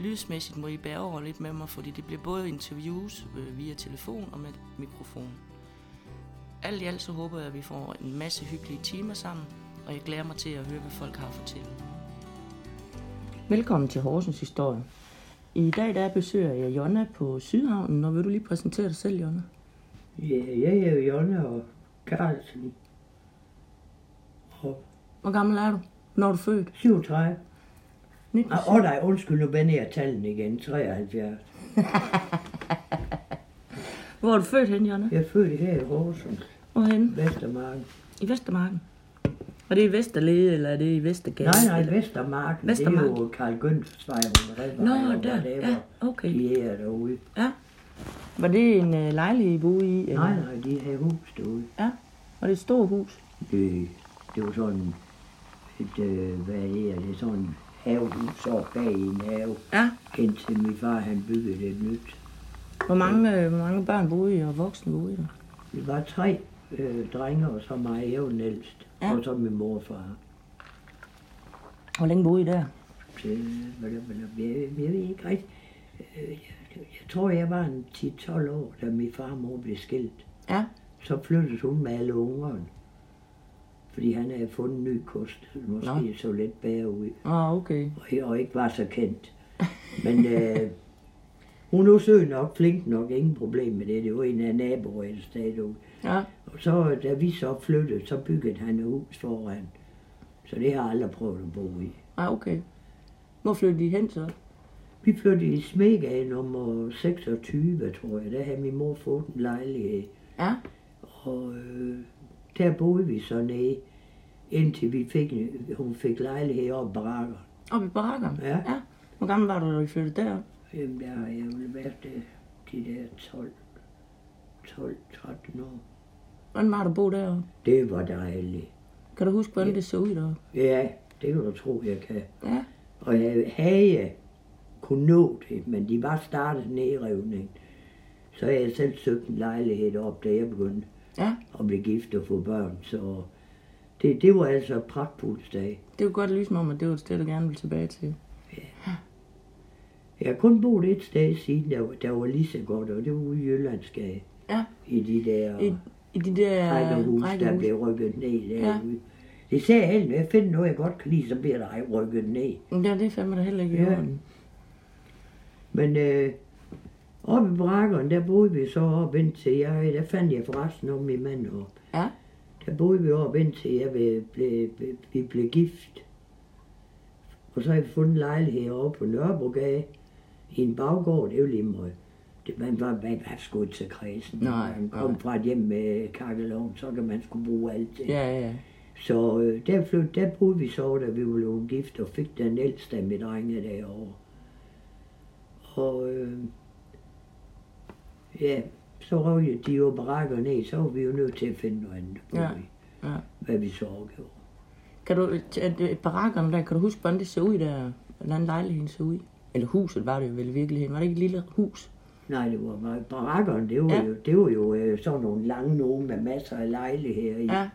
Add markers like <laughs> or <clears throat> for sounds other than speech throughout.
Lydsmæssigt må I bære over lidt med mig, fordi det bliver både interviews øh, via telefon og med mikrofon. Alt i alt så håber jeg, at vi får en masse hyggelige timer sammen, og jeg glæder mig til at høre, hvad folk har at fortælle. Velkommen til Horsens Historie. I dag der besøger jeg Jonna på Sydhavnen, og vil du lige præsentere dig selv, Jonna? Ja, jeg er jo Jonna og Carlsen. Og Hvor gammel er du? Når er du født? 37. 19. Ah, Åh oh, nej, undskyld, nu vender jeg tallene igen. 73. <laughs> Hvor er du født hen, Jonna? Jeg er født her i Horsens, Hvorhen? Vestermarken. I Vestermarken. Og det er i Vesterlede, eller er det i Vestergade? Nej, nej? Vestermarken. Vestermarken. Det er jo Karl Gønfs vej, hvor Nå, der, Ja, okay. De er derude. Ja. Var det en øh, lejlighed, I boede i? Eller? Nej, nej, de har hus derude. Ja. Var det et stort hus? Det, det var sådan et, øh, hvad er det, sådan en havehus op bag i en have. Ja. Indtil min far, han byggede et nyt. Hvor mange, øh, hvor mange børn boede I, og voksne boede I der? Vi var tre øh, drenge, og så mig, jeg var den ældste. Ja. Ja. Og så min mor og far. Hvor længe boede I der? Til, der, jeg, jeg ved ikke rigtigt. Øh, Jeg, jeg tror, jeg var en 10-12 år, da min far og mor blev skilt. Ja. Så flyttede hun med alle ungerne. Fordi han havde fundet en ny kost, måske Nå. Så lidt bedre ud. Ah, okay. Og, og ikke var så kendt. Men øh, hun er sød nok, flink nok, ingen problem med det. Det var en af naboer et sted derude. Ja. Og så, da vi så flyttede, så byggede han et hus foran. Så det har jeg aldrig prøvet at bo i. Ah, okay. Hvor flyttede I hen så? Vi flyttede i Smegade nummer 26, tror jeg. Der havde min mor fået en lejlighed. Ja. Og øh, der boede vi så nede, indtil vi fik, hun fik lejlighed op i barakker. Oppe i barakkerne? Ja. ja. Hvor gammel var du, da I flyttede derop? Jamen, der har jeg vel været øh, de der 12, 12, 13 år. Hvordan var at bo deroppe? Det var dejligt. Kan du huske, hvordan Ja. det så ud deroppe? Ja, det kan du tro, jeg kan. Ja. Og jeg havde kunne nå det, men de var startet nedrivning. Så jeg selv søgt en lejlighed op, da jeg begyndte Ja. at blive gift og få børn. Så det, det var altså pragtfuldt sted. Det var godt lyse mig om, at det var et sted, du gerne ville tilbage til. Jeg har kun boet et sted siden, der, var- der var lige så godt, og det var ude i Jyllandsgade. Ja. I de der I, i de der rækkehus, der blev rykket ned Ja. derude. Det ser jeg når jeg finder noget, jeg godt kan lide, så bliver der ej rykket ned. Ja, det er fandme da heller ikke i Ja. orden. Men øh, oppe i brakkeren, der boede vi så op indtil jeg, der fandt jeg forresten om min mand op. Ja. Der boede vi op indtil jeg blev, blev, blev, vi blev gift. Og så har vi fundet en lejlighed oppe på Nørrebrogade i en baggård, det er jo lige meget. Det, man var, man var sgu ikke til kredsen. Nej, man kom nej. fra et hjem med kakkeloven, så kan man skulle bruge alt. Ja, ja, ja. Så øh, der, flyt, der boede vi så, da vi blevet gift, og fik den ældste af mine drenge derovre. Og øh, ja, så røg de jo barakker ned, så var vi jo nødt til at finde noget andet, Ja, i, ja. hvad vi så gjorde. Kan du, barakkerne der, kan du huske, hvordan det så ud der? Hvordan lejligheden så ud? Eller huset var det jo vel i virkeligheden. Var det ikke et lille hus? Nej, det var bare barakkerne, det var Ja. jo, det var jo øh, sådan nogle lange nogle med masser af lejligheder i. Ja.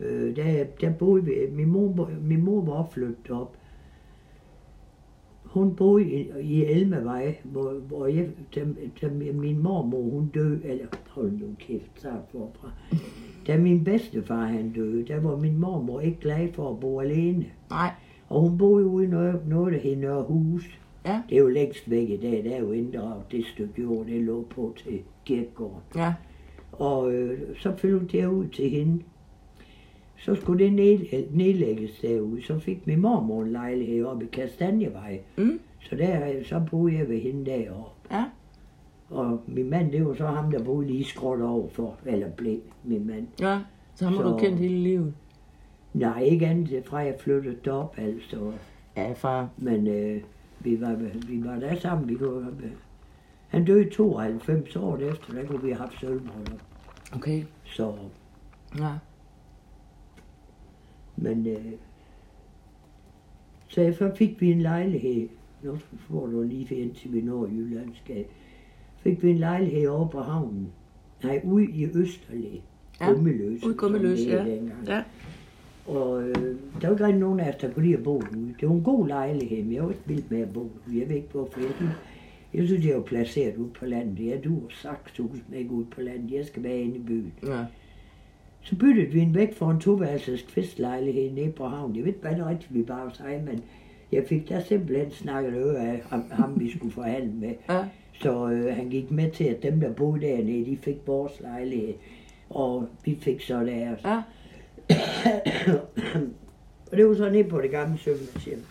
Øh, der, der boede vi, min mor, min mor var flyttet op. Hun boede i, i Elmevej, hvor, hvor jeg, da, da min mormor hun døde, eller hold nu kæft, så forfra. Da min bedstefar han døde, der var min mormor ikke glad for at bo alene. Nej. Og hun boede ude i noget, noget der hed Nørre Hus. Ja. Det er jo længst væk i dag, der er jo inddraget det stykke jord, det lå på til kirkegården. Ja. Og øh, så flyttede jeg ud til hende. Så skulle det ned, nedlægges derude. Så fik min mormor en lejlighed oppe i Kastanjevej. Mm. Så der, så boede jeg ved hende deroppe. Ja. Og min mand, det var så ham, der boede lige skråt over for, eller blev min mand. Ja. Så ham har du kendt hele livet. Nej, ikke andet fra jeg flyttede derop, altså. Ja, far. Men øh, vi, var, vi var der sammen, vi kunne, Han døde 92 år efter, der kunne vi have haft sølvbryllup. Okay. Så, Ja. Men øh, så, så fik vi en lejlighed. Nu får du lige indtil vi når Jyllandsgade. Fik vi en lejlighed over på havnen. Nej, ude i Østerlæ. Ja, Gummeløs. ude Gummeløs, ja. dengang. Ja. Og øh, der var ikke rigtig nogen af os, der kunne lide at bo ude. Det var en god lejlighed, men jeg var ikke vild med at bo ude. Jeg ved ikke hvorfor. Jeg synes, jeg synes, jeg var placeret ude på landet. Jeg duer sakstus med ikke ude på landet. Jeg skal være inde i byen. Ja. Så byttede vi en væk for en toværelses kvistlejlighed nede på havnen. Jeg ved ikke, hvad det rigtigt vi bare sagde, men jeg fik der simpelthen snakket øre af ham, ham vi skulle forhandle med. Ja. Så øh, han gik med til, at dem, der boede dernede, de fik vores lejlighed. Og vi fik så deres. Ja. <coughs> og det var så nede på det gamle sømandshjem.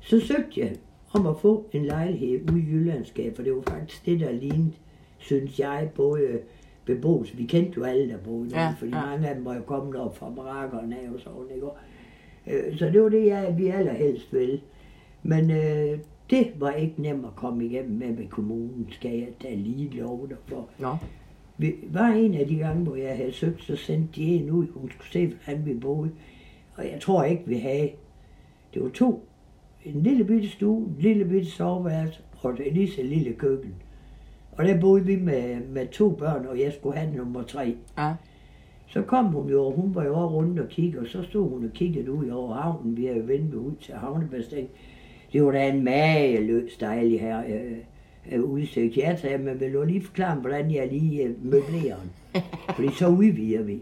Så søgte jeg om at få en lejlighed ude i Jyllandsgade, for det var faktisk det, der lignede, synes jeg, både beboelse. Vi kendte jo alle, der boede Ja, ja, fordi ja. mange af dem var jo kommet op fra barakkerne af og sådan, ikke? Øh, Så det var det, jeg, vi allerhelst ville. Men øh, det var ikke nemt at komme igennem med med kommunen, skal jeg da lige love dig for. Nå. Vi var en af de gange, hvor jeg havde søgt, så sendte de en ud, hun skulle se, hvordan vi boede. Og jeg tror ikke, vi havde. Det var to. En lille bitte stue, en lille bitte soveværelse og et lige så lille køkken. Og der boede vi med, med to børn, og jeg skulle have nummer tre. Ja. Så kom hun jo, og hun var jo over rundt og kiggede, og så stod hun og kiggede ud over havnen. Vi havde ventet ud til havnebastin. Det var da en mageløs dejlig her øh, øh, udsigt. Jeg sagde, men vil du lige forklare mig, hvordan jeg lige øh, møblerer den? <laughs> Fordi så udvider vi.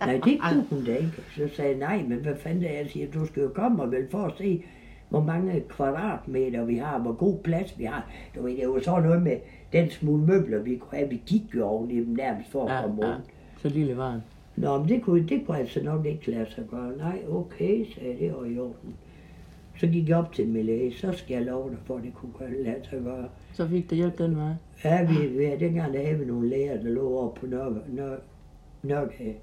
Nej, det kunne hun da ikke. Så sagde jeg, nej, men hvad fanden er? Jeg siger, du skal jo komme og vel for at se, hvor mange kvadratmeter vi har, hvor god plads vi har. Du ved, det var så noget med den smule møbler, vi kunne have. Vi gik jo oven i dem nærmest for at Ja, komme ja. rundt. Så lille var han. Nå, men det kunne, det kunne altså nok ikke lade sig gøre. Nej, okay, sagde det var i orden. Så gik jeg op til min læge, så skal jeg love dig for, at det kunne lade sig gøre. Så fik det hjælp den vej. Ja, vi, vi, dengang der havde vi nogle læger, der lå oppe på Nør, Nør, Nørgade.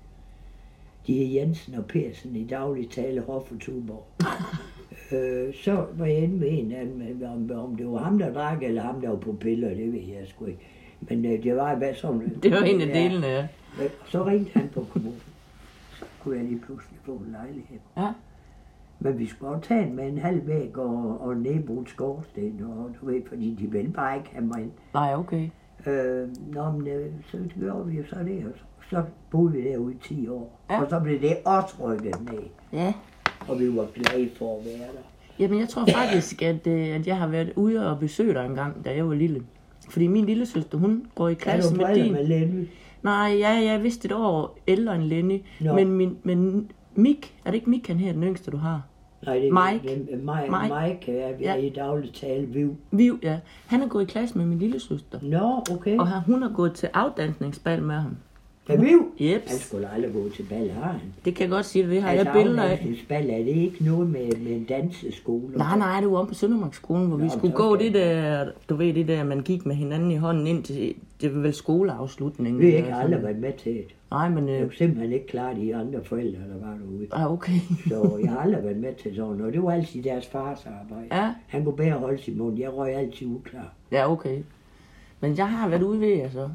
De hed Jensen og Persen i daglig tale Hof og Tuborg. <laughs> øh, så var jeg inde med en af dem, om, om det var ham, der drak, eller ham, der var på piller, det ved jeg sgu ikke. Men øh, det var hvad sådan... Det var en af delene, ja. Så ringte han på kommunen. Så kunne jeg lige pludselig få en lejlighed. Ja. Men vi skulle også tage med en halv væg og, og nedbrudt skorsten, og du ved, fordi de ville bare ikke have mig ind. Nej, okay. Øh, nå, men øh, så gjorde vi jo så det, og så, så boede vi derude i 10 år. Ja. Og så blev det også rykket ned, Ja. Og vi var glade for at være der. Jamen, jeg tror faktisk, at, øh, at jeg har været ude og besøge dig en gang, da jeg var lille. Fordi min lille søster, hun går i Er klasse med din. med Lenny? Nej, ja, jeg er vist et år ældre end Lenny. Nå. Men, min, men Mik, er det ikke Mik, han her den yngste, du har? Nej, det er Mike. Er Mike, Mike. Mike er, vi Ja. er i daglig tale Viv. Viv, ja. Han har gået i klasse med min lille søster. Nå, okay. Og hun har gået til afdansningsbal med ham. Viv? Jeps. Han skulle aldrig gå til bal, har han? Det kan jeg godt sige, det har jeg altså, billeder af. afdansningsbal, er det ikke noget med, med en danseskole? Nej, nej, det var om på Søndermarksskolen, hvor vi Nå, skulle så gå det der, du ved det der, man gik med hinanden i hånden ind til, det var vel skoleafslutningen. Vi har ikke aldrig været med til det. Nej, men, Jeg øh, kunne simpelthen ikke klare de andre forældre, der var derude. ah, okay. Så jeg har aldrig været med til sådan noget. Det var altid deres fars arbejde. Ja. Han kunne bedre holde sin mund. Jeg røg altid uklar. Ja, okay. Men jeg har været ude ved, altså.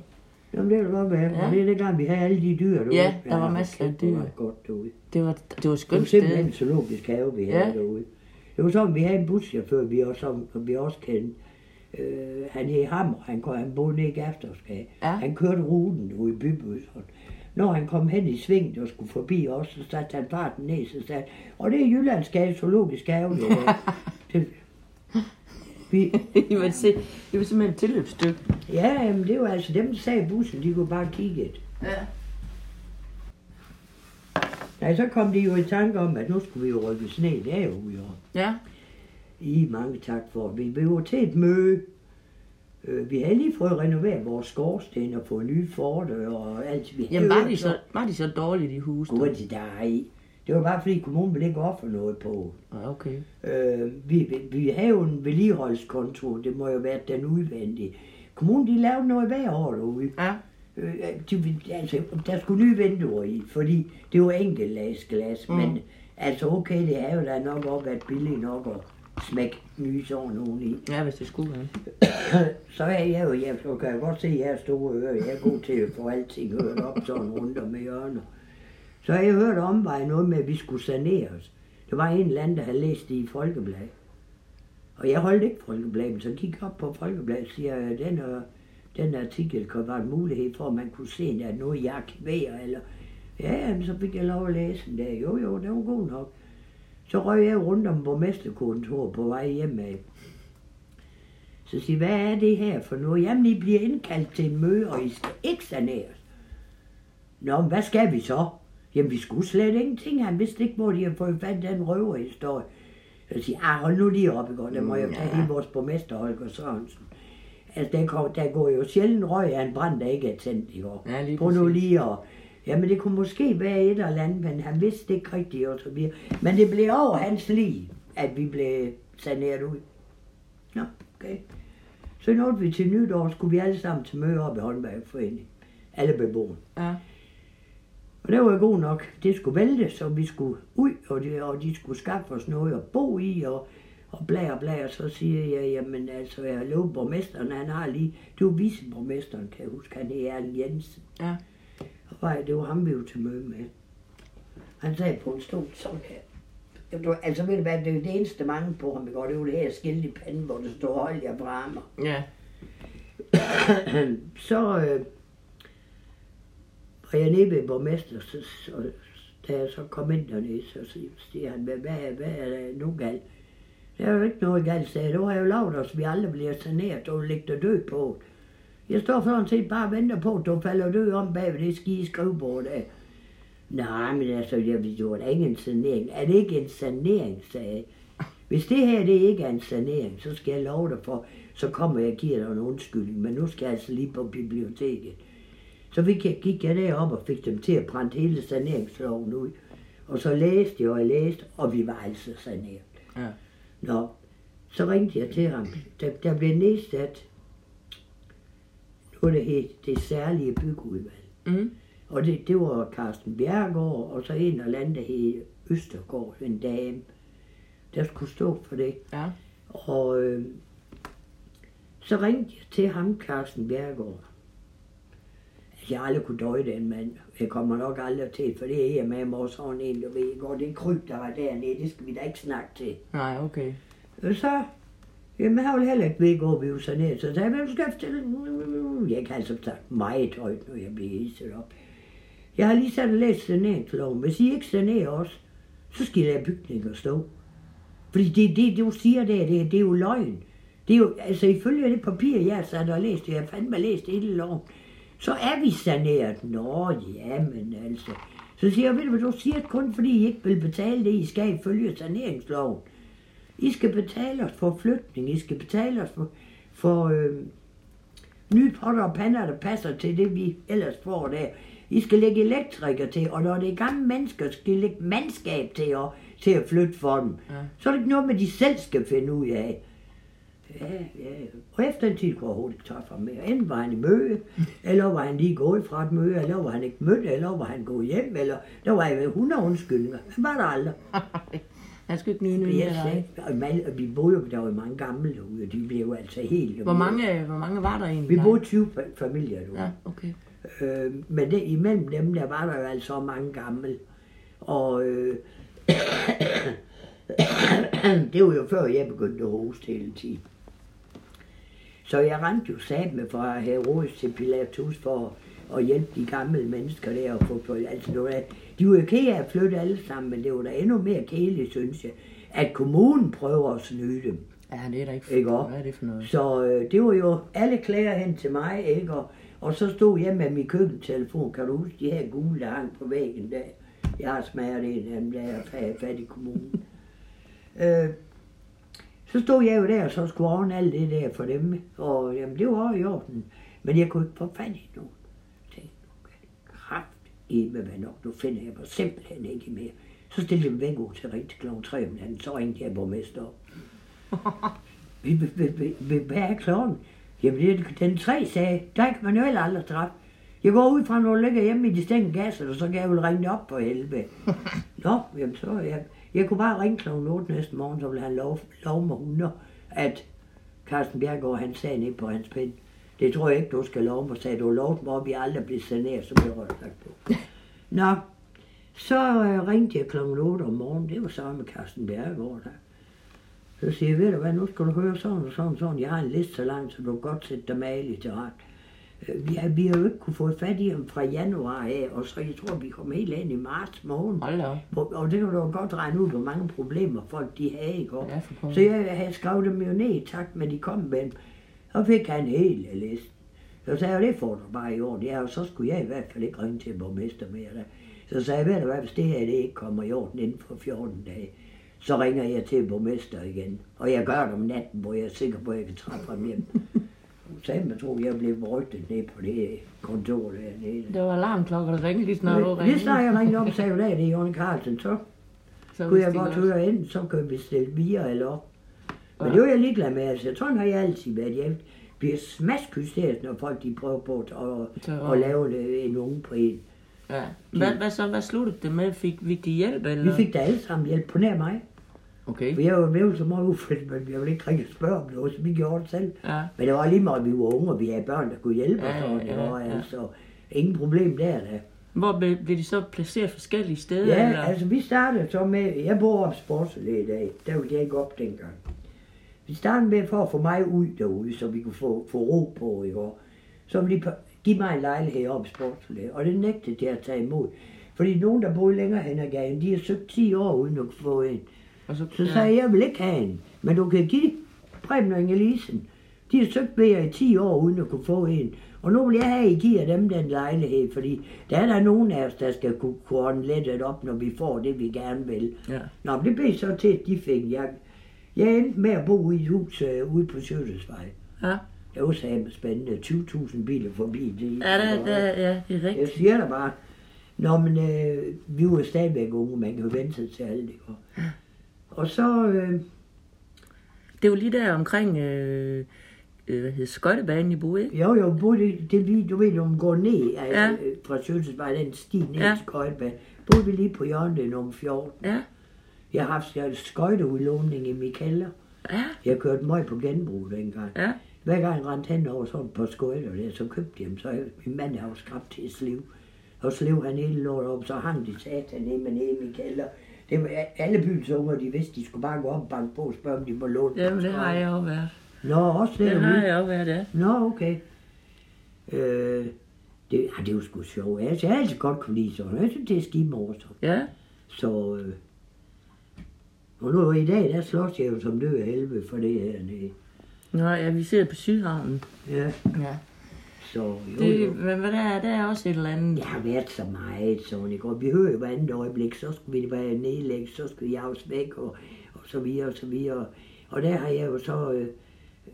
Jamen, det kan godt være. Ja. Ja. Det er det gang, vi havde alle de dyr derude. Ja, der var masser af dyr. var det godt derude. Det var, det var Det var skønt simpelthen en zoologisk have, vi Ja. havde derude. Det var sådan, vi havde en buschauffør, vi også, vi også kendte. Øh, han hed Hammer, han, kom, han boede nede i Gaftersgade. Ja. Han kørte ruten ude i bybussen. Når han kom hen i sving og skulle forbi os, så satte han farten ned, så sagde og det er Jyllandsgade Zoologisk Have. Det, <laughs> der." det, vi, I var, se, I var simpelthen et tilløbsstykke. ja, jamen, det var altså dem, der sad i bussen, de kunne bare kigge et. Ja. Nej, så kom de jo i tanke om, at nu skulle vi jo rykke sne derude. Ja. I mange tak for. Vi vi var til et møde. Øh, Vi havde lige fået renoveret vores skorsten og fået nye fordør og alt. Vi Jamen, var de, så, var de så dårligt i huset? Gud, i. Det var bare fordi kommunen ville ikke ofre noget på. Ja, okay. Øh, vi, vi, vi havde jo en vedligeholdskonto, det må jo være den udvendige. Kommunen, de lavede noget hver år derude. Ja. Øh, de, altså, der skulle nye vinduer i, fordi det var enkeltlagsglas, Mm. men altså okay, det er jo da nok også været billigt nok at smække nye sådan nogen i. Ja, hvis det skulle være. så er jeg jo, jeg så kan jeg godt se, at jeg er store ører. Jeg er god til at få alting hørt op sådan rundt om hjørner. Så har jeg hørt omvej noget med, at vi skulle saneres. Der var en eller anden, der havde læst det i Folkeblad. Og jeg holdt ikke Folkebladet, så gik op på Folkebladet og siger, at den, øh, den artikel kan være en mulighed for, at man kunne se, at der er noget, jeg kværer, eller ja, jamen, så fik jeg lov at læse den der. Jo, jo, det var god nok. Så røg jeg rundt om borgmesterkontoret på vej hjem af. Så siger hvad er det her for noget? Jamen, I bliver indkaldt til en møde, og I skal ikke saneres. Nå, men hvad skal vi så? Jamen, vi skulle slet ingenting. Han vidste ikke, hvor de havde fået fat i den røverhistorie. Så siger ah, hold nu lige op, ikke? Der må jeg tage hele vores borgmester, Holger Sørensen. Altså, der, går, der går jo sjældent røg af en brand, der ikke er tændt i år. Ja, lige Prøv nu lige at... Jamen, det kunne måske være et eller andet, men han vidste det ikke rigtigt, og så videre. Men det blev over hans liv, at vi blev saneret ud. Nå, okay. Så nåede vi til nytår, skulle vi alle sammen til møde op i Håndværkerforeningen. Alle beboerne. Ja. Og det var jo god nok. Det skulle vælte, så vi skulle ud, og de, og de skulle skaffe os noget at bo i, og, og bla og bla. Og så siger jeg, jamen altså, jeg lovet borgmesteren, han har lige, det var viceborgmesteren, kan jeg huske, han er Erling Jensen. Ja. Og var, det var ham, vi var til møde med. Han sagde på en stol sådan her. Det var, altså ved du hvad, det er det eneste mange på ham? Og det var det her skilt i panden, hvor der står, hold jer brammer. Ja. så øh, og jeg er nede ved borgmester, så, så, da jeg så kom ind dernede, så siger han, hvad, hvad, hvad er der nu galt? Der er jo ikke noget galt, sagde jeg. Det var jo lavet os, vi aldrig bliver saneret, og ligger der død på. Jeg står sådan set bare og venter på, at du falder død om bag ved det skide skrivebord der. Nej, men altså, jeg vil jo da ikke en sanering. Er det ikke en sanering, sagde jeg. Hvis det her det ikke er en sanering, så skal jeg love dig for, så kommer jeg og giver dig en undskyldning. Men nu skal jeg altså lige på biblioteket. Så jeg, gik jeg derop og fik dem til at brænde hele saneringsloven ud. Og så læste jeg og læste, og vi var altså saneret. Ja. Nå, så ringte jeg til ham. Der, der blev nedsat noget, der hed det særlige byggeudvalg. Mm. Og det, det var Carsten Bjergård, og så en eller anden, der hed Østergaard, en dame, der skulle stå for det. Ja. Og øh, så ringte jeg til ham, Carsten Bjergård. Jeg aldrig kunne døje den mand. Jeg kommer nok aldrig til, for det er jeg med mig også sådan en, du ved, går det kryb, der var dernede, det skal vi da ikke snakke til. Nej, okay. Og så, jamen han vil heller ikke ved, hvor vi så ned. Så sagde jeg, hvem skal jeg fortælle? Jeg kan altså sagt meget højt, når jeg bliver hisset op. Jeg har lige sat og læst saneringsloven. Hvis I ikke sanerer os, så skal I lade bygninger stå. Fordi det, det, du siger der, det, det er jo løgn. Det er jo, altså ifølge det papir, jeg har sat og læst, jeg har fandme læst hele loven, så er vi saneret. Nå, ja, men altså. Så siger jeg, ved du hvad, du siger det kun, fordi I ikke vil betale det, I skal ifølge saneringsloven. I skal betale os for flytning, I skal betale os for, for øh, nye potter og pander, der passer til det, vi ellers får der. I skal lægge elektriker til, og når det er gamle mennesker, skal I lægge mandskab til at, til at flytte for dem. Ja. Så er det ikke noget med, de selv skal finde ud af. Ja, ja. Og efter en tid kunne jeg overhovedet ikke tage fra mere. Enten var han i møde, eller var han lige gået fra et møde, eller var han ikke mødt, eller var han gået hjem, eller der var jeg 100 undskyldninger. Han var der aldrig. <laughs> Han skal ikke nye nye Men jeg med dig. og, vi boede jo, der var mange gamle derude, og de blev jo altså helt... Hvor mange, hvor mange var der egentlig? Vi boede 20 fa- familier derude. Ja, okay. Øh, men det, imellem dem, der var der jo altså mange gamle. Og øh, <coughs> <coughs> det var jo før jeg begyndte at hoste hele tiden. Så jeg rendte jo sat med fra Herodes til Pilatus for at hjælpe de gamle mennesker der. Og få, altså, det var, de var jo kede af at flytte alle sammen, men det var da endnu mere kedeligt, synes jeg, at kommunen prøver at snyde dem. Ja, det er da ikke, Ikke også? Hvad er det for noget? Så øh, det var jo alle klager hen til mig, ikke? Og, og så stod jeg med min køkkentelefon. Kan du huske de her gule, der hang på væggen der? Jeg har smadret en af dem, er fa- fat i kommunen. <laughs> øh, så stod jeg jo der, og så skulle ordne alt det der for dem. Og jamen, det var i orden. Men jeg kunne ikke få fat i nogen. Jeg tænkte, okay, kraft i med hvad nok, nu finder jeg mig simpelthen ikke mere. Så stillede jeg mig væk ud til rigtig kl. 3 om natten, så ringte jeg borgmester op. <laughs> Vi, hvad er klokken? Jamen, det er den tre sagde, der kan man jo heller aldrig træffe. Jeg går ud fra, når du ligger hjemme i de stængte gasser, og så kan jeg vel ringe det op på helvede. <laughs> Nå, jamen så, jeg, Jeg kunne bare ringe kl. 8 næste morgen, så ville han lov, lov mig 100, at Carsten Bjergård, han sagde ned på hans pind. Det tror jeg ikke, du skal love mig, sagde du. Lov mig, at vi aldrig bliver saneret, så bliver jeg lagt på. <laughs> Nå, så øh, ringte jeg kl. 8 om morgenen. Det var så med Carsten Bjergård der. Så siger jeg, ved du hvad, nu skal du høre sådan og sådan og sådan. Jeg har en liste så lang, så du kan godt sætte dig malig til ret. Øh, Vi har, jo ikke kunne få fat i ham fra januar af, og så jeg tror, vi kom helt ind i marts måned. Hold da Og det kan du godt regne ud, hvor mange problemer folk de havde i går. Ja. Så jeg havde skrevet dem jo ned i takt med, de kom med dem. Og fik han hele listen. Så sagde jeg, det får du bare i orden. Ja, og så skulle jeg i hvert fald ikke ringe til borgmester mere. Da. Så sagde jeg, ved du hvad, hvis det her det ikke kommer i orden inden for 14 dage, så ringer jeg til borgmester igen. Og jeg gør det om natten, hvor jeg er sikker på, at jeg kan træffe ham hjem. Så sagde man, tro, jeg blev rygtet ned på det kontor dernede. Det var alarmklokker, der ringede lige snart du Lige ringede. snart jeg ringede op og sagde, at det er Jørgen Carlsen, så Så kunne jeg godt høre ind, så kan vi stille via eller op. Men Ja. det var jeg ligeglad med, altså sådan har jeg altid været. Jeg bliver smaskhysterisk, når folk de prøver på at, at, at lave det- en unge på en. Ja. Hvad, hvad så? Hvad sluttede det med? Fik, fik de hjælp, eller? Vi fik da alle sammen hjælp på nær mig. Okay. For jeg var blevet så meget ufridt, men jeg ville ikke ringe og spørge om noget, så vi gjorde det selv. Ja. Men det var lige meget, at vi var unge, og vi havde børn, der kunne hjælpe os. Ja, og det var ja. altså ingen problem der. da. Hvor blev, blev de så placeret forskellige steder? Ja, eller? altså vi startede så med, jeg bor op Sportsallé i dag, der ville jeg ikke op dengang. Vi startede med for at få mig ud derude, så vi kunne få, få ro på i år. Så ville de give mig en lejlighed op i Sportsallé, og det nægtede jeg at tage imod. Fordi nogen, der boede længere hen ad gaden, de har søgt 10 år uden at få en. Og så, Så sagde jeg, jeg vil ikke have en, men du kan give Preben og Inge-Lisen. De har søgt ved jer i 10 år uden at kunne få en. Og nu vil jeg have, at I giver dem den lejlighed, fordi der er der nogen af os, der skal kunne, kunne ordne lettet op, når vi får det, vi gerne vil. Ja. Nå, men det blev så til, at de fik. Jeg, jeg endte med at bo i et hus øh, ude på Sjøtesvej. Ja. Det var sammen spændende. 20.000 biler forbi det. Ja, det, det, ja, det er Jeg rigtigt. siger dig bare, Nå, men øh, vi var stadigvæk unge, man kan jo vente sig til alt det. Og, og så, øh, Det var lige der omkring, øh, øh, hvad hedder skøjtebanen i boede, ikke? jo jo, boede, det, det, lige- du ved, når man går ned altså, Ja. ja. fra Sjøtesvej, den sti ned Ja. til Skøjtebane, boede vi lige på hjørnet er nummer 14. Ja. Jeg har haft jeg skøjteudlåning i min kælder. Ja. Jeg kørte meget på genbrug dengang. Ja. Hver gang jeg rendte hen over sådan på skøjter der, så købte jeg dem. Så jeg, min mand har jo skrabt til slev. Og slev han hele lortet op, så hang de satan ned med ned i min kælder. Det var, alle byens unger, de vidste, de skulle bare gå op og banke på og spørge, om de må låne Jamen, det har jeg også været. Nå, også Det har derude. jeg også været, ja. Nå, okay. Øh, det, ah, det er jo sgu sjovt. Altså, jeg har altid godt kunne lide sådan. Jeg synes, det er skidt morsomt. Ja. Så, øh, og nu i dag, der slås jeg jo som død af helvede for det her. nede. Nå, ja, vi sidder på Sydhavnen. Ja, Ja. Så jo, Det, jo. men hvad der er, der er også et eller andet. Jeg har været så meget sådan, ikke? Og vi hører jo hver andet øjeblik, så skulle vi være nedlægge, så skulle jeg også væk, og, og så videre, og så videre. Og der har jeg jo så, øh,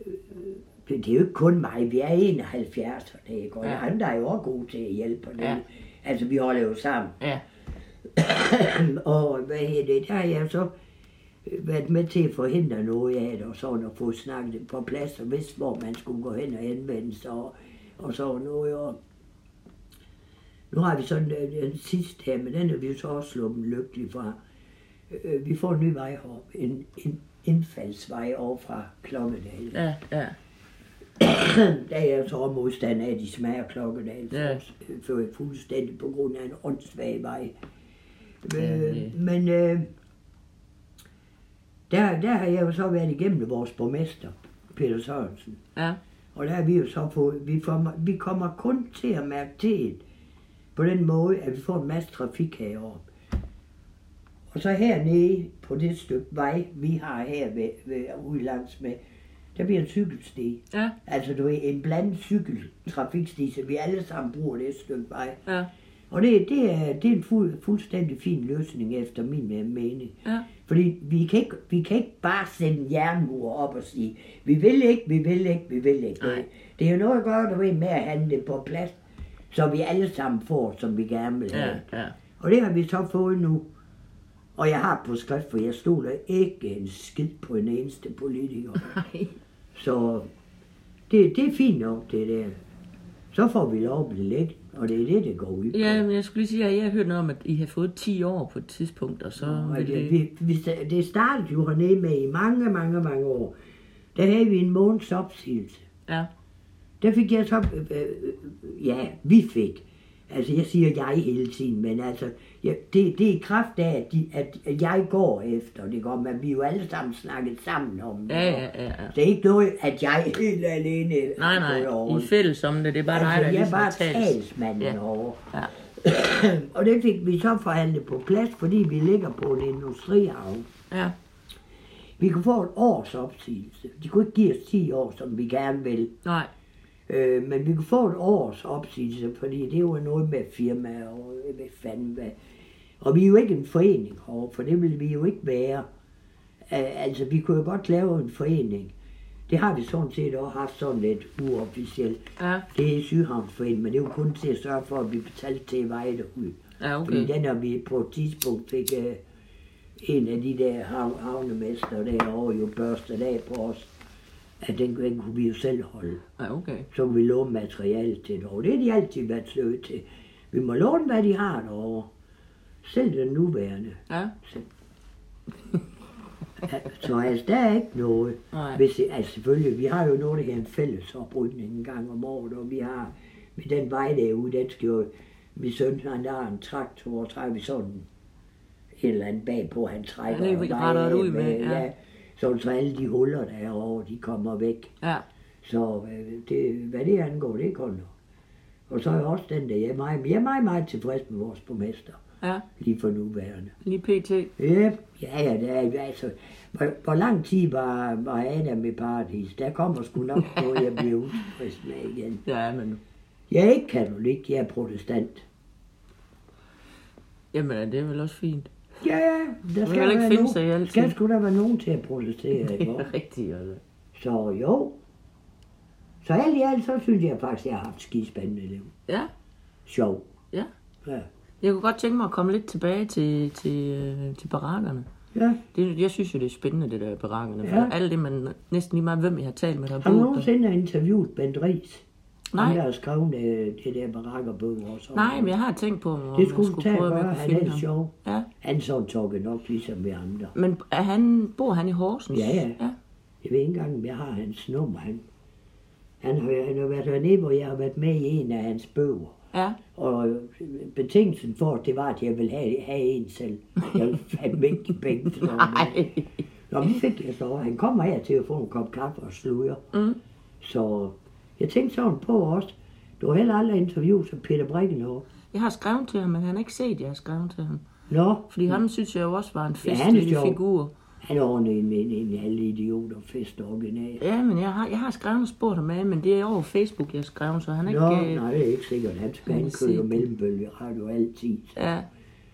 øh, det er jo ikke kun mig, vi er 71, ikke? Og Ja. ja. andre er jo også gode til at hjælpe det. Ja. Altså, vi holder jo sammen. Ja. <coughs> og hvad hedder det, der har jeg så øh, været med til at forhindre noget af det, og sådan at få snakket det på plads, og vidste, hvor man skulle gå hen og henvende sig, og, og sådan noget. Og nu har vi sådan den, sidste her, men den er vi jo så også sluppet lykkelig fra. Øh, Vi får en ny vej op, en, en indfaldsvej over fra Klokkedal. Ja, ja. Der er jeg så modstander af, at de smager Klokkedal, Ja. for, for fuldstændig på grund af en åndssvag vej. Ja, Øh, det- men øh, der, der har jeg jo så været igennem vores borgmester, Peter Sørensen. Ja. Og der har vi jo så fået, vi, får, vi kommer kun til at mærke til på den måde, at vi får en masse trafik heroppe. Og så hernede på det stykke vej, vi har her ved, ved, ude langs med, der bliver en cykelsti. Ja. Altså du ved, en blandet cykeltrafiksti, så vi alle sammen bruger det stykke vej. Ja. Og det, det, er, det er en fuld, fuldstændig fin løsning efter min mening. Ja. Fordi vi kan, ikke, vi kan ikke bare sætte en jernmur op og sige, vi vil ikke, vi vil ikke, vi vil ikke. Nej. Det er jo noget at gøre, du ved, med at det på plads, så vi alle sammen får, som vi gerne vil have. Ja. Ja. Og det har vi så fået nu. Og jeg har på skrift, for jeg stoler ikke en skid på en eneste politiker. <laughs> Nej. Så det, det er fint nok, det der. Så får vi lov at blive lidt, og det er det, det går ud på. Ja, men jeg skulle lige sige, at jeg har hørt noget om, at I har fået 10 år på et tidspunkt, og så vil det, det... vi, vi, det startede jo hernede med i mange, mange, mange år. Der havde vi en måneds opsigelse. Ja, Der fik jeg så, øh, øh, ja, vi fik. Altså, jeg siger jeg hele tiden, men altså, ja, det, det er i kraft af, at, de, at, at jeg går efter det går, men vi er jo alle sammen snakket sammen om det. ja, ja, ja. ja. Det er ikke noget, at jeg er helt alene Nej, nej, over. I fælles om det, det er bare dig, altså, der jeg ligesom bare talsmanden Ja. over. Ja. <clears throat> og det fik vi så forhandlet på plads, fordi vi ligger på en industrihavn. ja, Vi kunne få et års opsigelse. De kunne ikke give os 10 år, som vi gerne vil. nej, Øh, men vi kunne få et års opsigelse, fordi det var noget med firma og ved fanden hvad. Og vi er jo ikke en forening herovre, for det ville vi jo ikke være. Altså, vi kunne jo godt lave en forening. Det har vi sådan set også haft sådan lidt uofficielt. ja, Det er Syghavnsforeningen, men det jo kun til at sørge for, at vi betalte til veje derud. ja, Fordi okay. den har vi på et tidspunkt fik øh, en af de der hav, havnemester derovre jo børstet af på os. At den, den kunne vi jo selv holde. Ja, okay. Så kunne vi låne materiale til det. Og det har de altid været sløve til. Vi må låne, hvad de har derovre. Selv den nuværende. Ja, Så altså, der er ikke noget. nej, Hvis altså selvfølgelig, vi har jo noget, der hedder en fælles oprydning en gang om året, og vi har med den vej derude, den skal jo, min søn, han har en traktor, og har vi sådan en eller anden bagpå, han trækker. Ja, det og retter det veje ud med, ja. Så, så alle de huller, der er over, de kommer væk. ja, Så øh, det, hvad det angår, det går nok. Og så er jeg også den der, jeg er meget, jeg er meget, meget tilfreds med vores borgmester, ja, lige for nuværende. lige pt. Ja, ja, ja, det er, altså, hvor, hvor lang tid var, var Adam i paradis? Der kommer sgu nok <laughs> noget, jeg bliver utilfreds med igen. Ja, men, Jeg er ikke katolik, jeg er protestant. jamen, det er vel også fint. Ja, ja, der skal, ikke være nogen, sig i alting. skal sgu da være nogen til at protestere, <laughs> Det er rigtigt, altså. Så jo. Så alt i alt, så synes jeg faktisk, jeg har haft skispændende liv. Ja, Sjov. Ja. Ja. jeg kunne godt tænke mig at komme lidt tilbage til, til, øh, til barakkerne. ja. Det, jeg synes jo, det er spændende, det der barakkerne. For Ja. alt det, man næsten lige meget, hvem jeg har talt med, der har Har du boet der. nogensinde interviewet Bent Ries? Nej. Han har skrevet øh, det der barakkerbog også. Nej, men jeg har tænkt på, om Det jeg skulle skulle tage prøve og at kunne han er sjov. Ja, Han sådan tokket nok, ligesom vi andre. men er han, bor han i Horsens? Ja, ja. ja. Jeg ved ikke engang, om jeg har hans nummer. Han, han, har, han har været dernede, hvor jeg har været med i en af hans bøger. Ja, Og øh, betingelsen for, det var, at jeg ville have, have en selv. Jeg ville fandme ikke give penge til <laughs> nej. Nå, vi fik det så. Han kommer her til at få en kop kaffe og sluger. Mm. Så jeg tænkte sådan på os. Du har heller aldrig interviewet som Peter Brikkenhoff. Jeg har skrevet til ham, men han har ikke set, at jeg har skrevet til ham. Nå, Fordi ham synes jeg jo også var en Ja, han festlig sjov. figur. han er ordentlig en, en, en alle idioter fest original. Ja, men jeg har, jeg har skrevet og spurgt ham af, men det er over Facebook, jeg har skrevet, så han er Nå, ikke... øh, nej, det er ikke sikkert. Han skal han han kører det. mellembølge radio altid. Ja,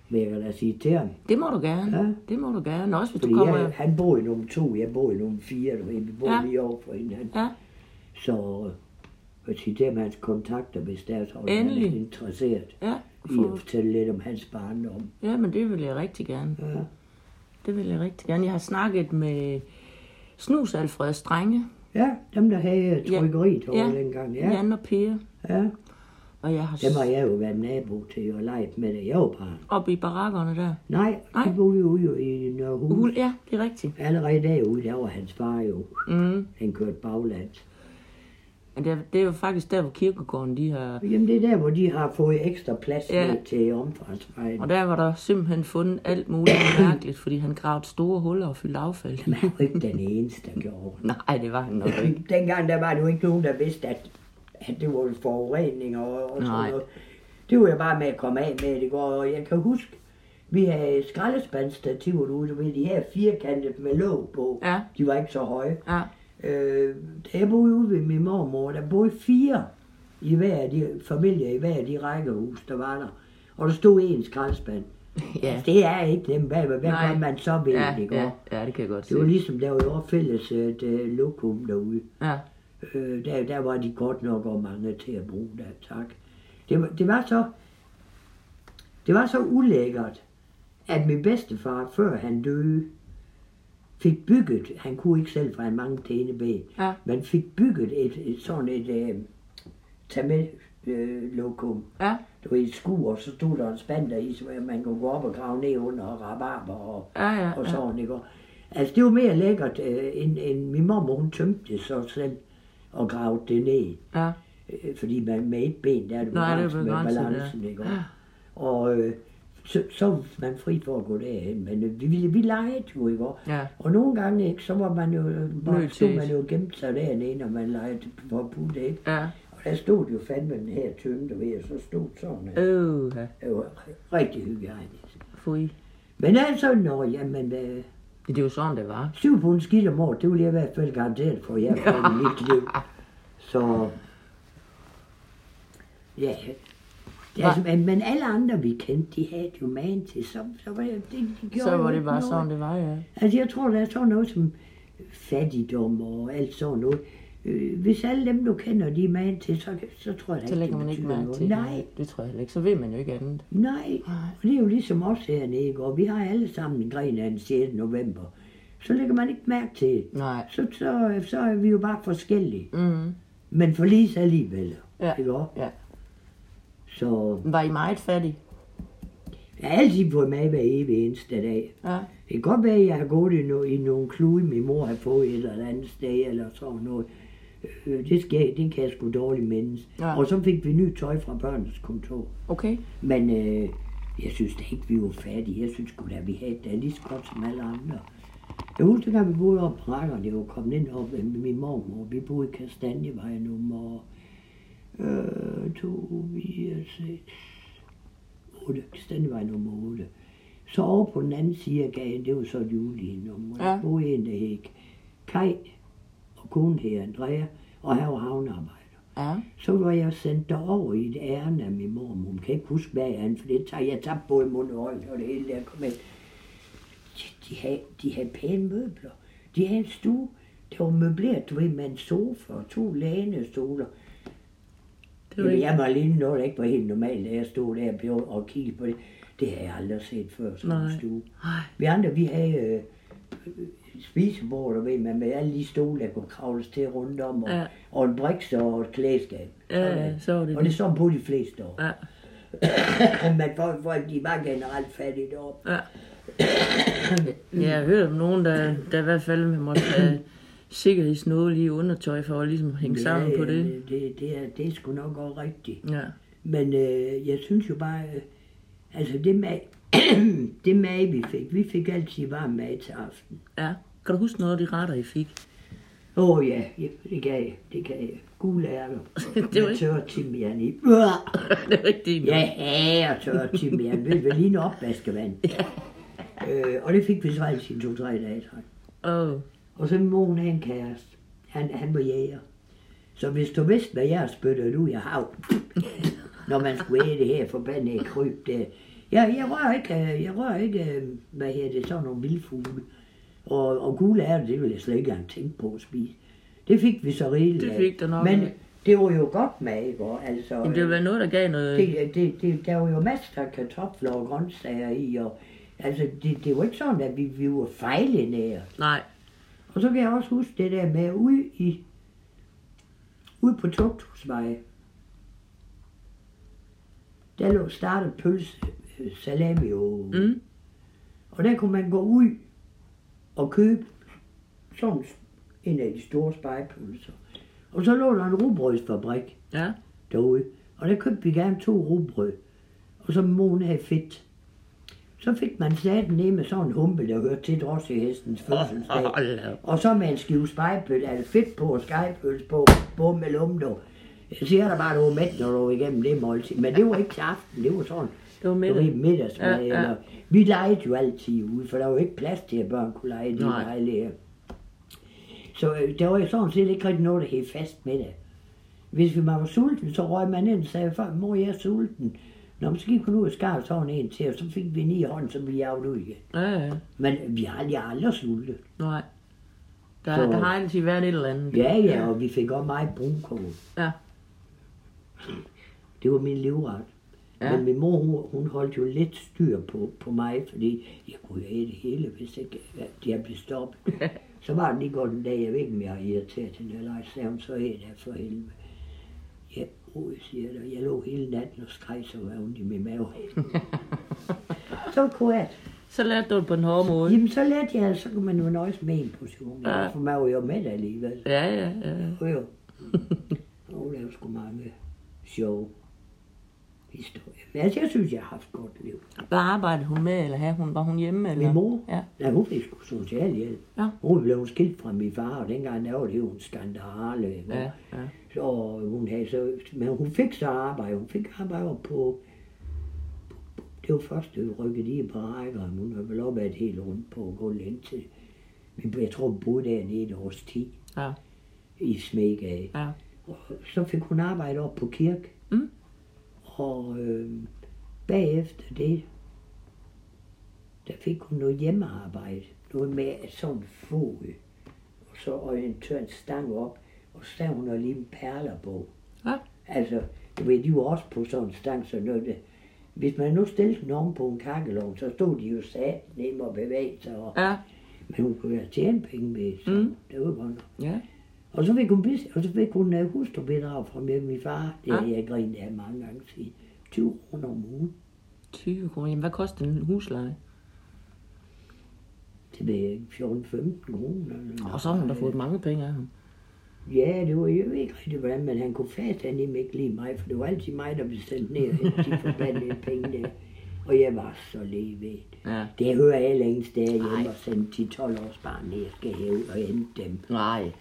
Men jeg kan da sige til ham. det må du gerne. Ja. Det må du gerne. Også hvis du Fordi kommer... jeg, han bor i nummer to, jeg bor i nummer fire. Du ved, vi bor Ja. ja. lige over for hinanden. Ja, Så sige til ham hans kontakter, hvis der er han er Endelig. interesseret ja. i For, at fortælle lidt om hans barndom. ja, men det vil jeg rigtig gerne. Ja. Det vil jeg rigtig gerne. Jeg har snakket med Snus Alfred Strenge, ja, dem der havde Ja. trykkeriet over Ja. dengang. ja. Ja, Jan og Per, ja. og jeg har Dem har jeg jo været nabo til og leget med, da jeg var barn. oppe i barakkerne der. Nej, Nej. de boede jo ude i Nørrehus. Uhul, ja, det er rigtigt. Allerede derude, der var hans far jo. Mm. Han kørte baglands. Men det er, det er jo faktisk der, hvor kirkegården de har... Jamen det er der, hvor de har fået ekstra plads Ja. til omfartsvejen. Og der var der simpelthen fundet alt muligt <coughs> mærkeligt, fordi han gravede store huller og fyldte affald. Han var ikke den eneste, der gjorde. <laughs> Nej, det var han nok ikke. <laughs> Dengang der var det jo ikke nogen, der vidste, at, at det var forurening og, og sådan noget. Det var jeg bare med at komme af med det går. Og jeg kan huske, vi havde skraldespandstativer derude, du ved, de her firkantet med låg på. Ja, De var ikke så høje. ja, Øh, da jeg boede ude ved min mormor, der boede fire i hver af de familier i hver af de rækkehus, der var der. Og der stod en skraldespand. <laughs> ja. Altså, det er ikke nemt. Hvad, hvad Nej. gør man så ved Ja, det, ja, ja, det kan jeg godt se. Det var ligesom, der var fælles et uh, lokum derude. Ja, Øh, der, der var de godt nok og mange til at bruge der, tak. Det var, det var så, det var så ulækkert, at min bedstefar, før han døde, fik bygget, han kunne ikke selv, for han mange ben, ja, men fik bygget et, et sådan et, øh, med øh, lokum. Ja. Du ved, et skur, og så stod der en spand der i, så man kunne gå op og grave ned under og rabarber og, Ja, ja, og ja. sådan, ikke? Og, Altså, det var mere lækkert, øh, end, end min mor, hun tømte det så selv og gravede det ned. Ja. Øh, fordi man med et ben, der er det Nej, det begrænset med ja. balancen, ikke? Ja. Og øh, så, så var man fri for at gå derhen, men øh, vi, vi, vi legede jo, ikke? Ja. og nogle gange, ikke, så var man jo, bare, Nødt stod man jo gemt sig dernede, når man legede at putte, ikke? Ja. Og der stod jo fandme den her tynde, du ved, og så stod sådan, øh. Øh, ja. det var rigtig hygiejnisk. Fui. Men altså, når, jamen, øh, Det er jo sådan, det var. syv pund skidt om året, det vil jeg i hvert fald garanteret for, <laughs> jeg i mit liv. Så, ja, er altså, men, men alle andre, vi kendte, de havde jo man til, så, så var det, de, de gjorde Så var det bare noget. sådan, det var, ja. Altså, jeg tror, der er sådan noget som fattigdom og alt sådan noget. Øh, hvis alle dem, du kender, de er man til, så, så tror jeg da ikke, lægger det man ikke mærke til det. Nej, Det tror jeg ikke. Så ved man jo ikke andet. nej. Og det er jo ligesom os hernede, ikke? og vi har alle sammen en gren af den 6. november. Så lægger man ikke mærke til. Nej. Så, så, så er vi jo bare forskellige. Mm. Men forlis alligevel. Ja. Ikke? Ja. Så Var I meget fattige? jeg har altid fået mad hver evig eneste dag. Ja. Det kan godt være, at jeg har gået i, no, i nogle klude, min mor har fået et eller andet sted, eller sådan noget. Øh, det, skal, det kan jeg sgu dårligt mindes. Ja. Og så fik vi nyt tøj fra børnenes kontor. Okay. Men øh, jeg synes da ikke, vi var fattige. Jeg synes sgu da, vi havde det lige så godt som alle andre. Jeg husker, da vi boede oppe på Rakker, det var kommet ind op med min mormor. Vi boede i Kastanjevej nummer øh, 2, 4, 6, 8. Kastanjevej nummer 8. Så over på den anden side af gaden, det var så et julige nummer. Ja. Der boede en, der hed Kai, og konen hed Andrea, og han var havnearbejder. Ja. Så var jeg sendt derover i et ærne af min mor. Hun kan ikke huske, hvad jeg er, for det tager jeg tabte både mund og øjne og det hele der kom ind. De, de, havde, de havde pæne møbler. De havde en stue, der var møbleret, du ved, med en sofa og to lænestoler. Jamen, jeg var lige noget, ikke var helt normalt, da jeg stod der på og kiggede på det. Det har jeg aldrig set før, sådan en Nej. stue. Nej. Vi andre, vi havde øh, øh, spisebord, du ved, man med alle de stole, der kunne kravles til rundt om, og, Ja. og en briks og et klædeskab. Ja, ja, så var det Og det sådan på de fleste år. Ja. <coughs> Men folk, folk, de var generelt fattige deroppe. Ja. <coughs> ja, jeg har hørt om nogen, der, der i hvert fald måtte have sikkerhedsnål i undertøj for at ligesom hænge sammen på det. Det, det, det, er, det er sgu nok også rigtigt. Ja. Men øh, jeg synes jo bare, øh, altså det mad, <clears throat> det mad, vi fik, vi fik altid varm mad til aften. Ja. Kan du huske noget af de retter, I fik? Åh oh, ja, ja, det kan jeg, det kan jeg. Gule ærter. <laughs> Det var ikke- tør timian i. <laughs> det er rigtigt. Ja, og tør timian. Ved du, lige en opvaskevand. <laughs> øh, og det fik vi så altid to-tre dage. tror jeg. Åh. Oh. Og så min mor, havde en kæreste. Han, han var jæger. Så hvis du vidste, hvad jeg spyttede ud af hav, <laughs> når man skulle æde det her forbandede kryb der. Jeg, jeg rører ikke, øh, jeg rører ikke, øh, hvad her det, sådan nogle vildfugle. Og, og gule ærter, det ville jeg slet ikke engang tænke på at spise. Det fik vi så rigeligt Det fik der nok Men af. det var jo godt mad, ikke? Altså, Jamen, det var noget, der gav noget... det, det, det, der var jo masser af kartofler og grøntsager i, og altså, det, det var ikke sådan, at vi, vi var fejlenære. Nej. Og så kan jeg også huske det der med ude i ude på Tugthusvej. Der lå startet pølse, øh, salami og, Mm. og der kunne man gå ud og købe sådan en af de store spejepølser. Og så lå der en rugbrødsfabrik Ja. derude. Og der købte vi gerne to rugbrød. Og så måne havde fedt. Så fik man saten ned med sådan en humpe, der hørte til drossehestens fødselsdag. Og så med en skive spejepøl, altså fedt på og skejpøls på, på med lumdo. Jeg siger dig bare, at du var mæt, når du var igennem det måltid. Men det var ikke til aften, det var sådan, Det var det middag. var middagsmad. Ja, ja. Eller, vi legede jo altid ude, for der var jo ikke plads til, at børn kunne lege i de lejligheder. Så øh, der var jo sådan set ikke rigtig noget, der hed fast middag. Hvis vi var sulten, så røg man ind og sagde, far, mor, jeg er sulten. Nå, men så gik hun ud og skar sådan en til, og så fik vi en i hånden, så blev jeg ud igen. Ja, ja. Men vi har aldrig, aldrig sultet. Nej. Der, Så- der har altid været et eller andet. Ja, ja, og vi fik også meget brunkål. Ja. Det var min livret. Ja. Men min mor, hun, hun holdt jo lidt styr på, på mig, fordi jeg kunne æde det hele, hvis ikke jeg blev stoppet. <laughs> så var det lige godt en dag, jeg ved ikke, om jeg har irriteret den eller ej, sagde hun, så æd jeg for helvede. Jeg siger dig, jeg lå hele natten og skreg så var ondt i min mave. <laughs> så kunne. Så lærte du det på en hård måde. Jamen, så lærte jeg, så kunne man jo nøjes med en portion. Ja. For man var jo med alligevel. Ja, ja, ja. Jo, jo. Og jo sgu mange sjove historier. Altså, jeg synes, jeg har haft et godt liv. Hvad arbejdede hun med, eller havde hun, var hun hjemme? Eller? Min mor, Ja. nej, hun fik sgu socialhjælp. Ja. Hun blev skilt fra min far, og dengang der var det jo en skandale. Ja, ja. Så hun havde så, men hun fik så arbejde. Hun fik arbejde på, det var først, det rykkede i på rækker. Hun har vel op et helt rundt på at gå ind til. Men jeg tror, hun boede dernede et års tid Ja, i Smegade. ja. Og så fik hun arbejde op på kirke. Mm. Og øh, bagefter det, der fik hun noget hjemmearbejde. Noget med sådan en fod. Og så og en stang op. Og så stavede hun lige perler på. Ja. Altså, du ved, de var også på sådan en stang, så når det, hvis man nu stillede nogen på en kakkelovn, så stod de jo sat nemme og bevæge sig. Og, Ja, Men hun kunne jo tjene penge med, så mm. det var godt nok. ja. Og så fik hun, bis- og så fik hun uh, hustrubidrag fra min, min far. Det Ja. har jeg grinet af mange gange siden. 20 kroner om ugen. 20 kroner. Jamen, hvad koster en husleje? Det ved jeg ikke, 14-15 kroner. Og så har hun da fået mange penge af ham. Ja, det var, jeg ved ikke rigtig hvordan, men han kunne fast han ikke lide mig, for det var altid mig, der blev sendt ned og de forbandede penge der. Og jeg var så levet. Ja. Det hører alle ingen steder hjemme og sende 10-12 års barn ned og skal hæve og hente dem. Nej.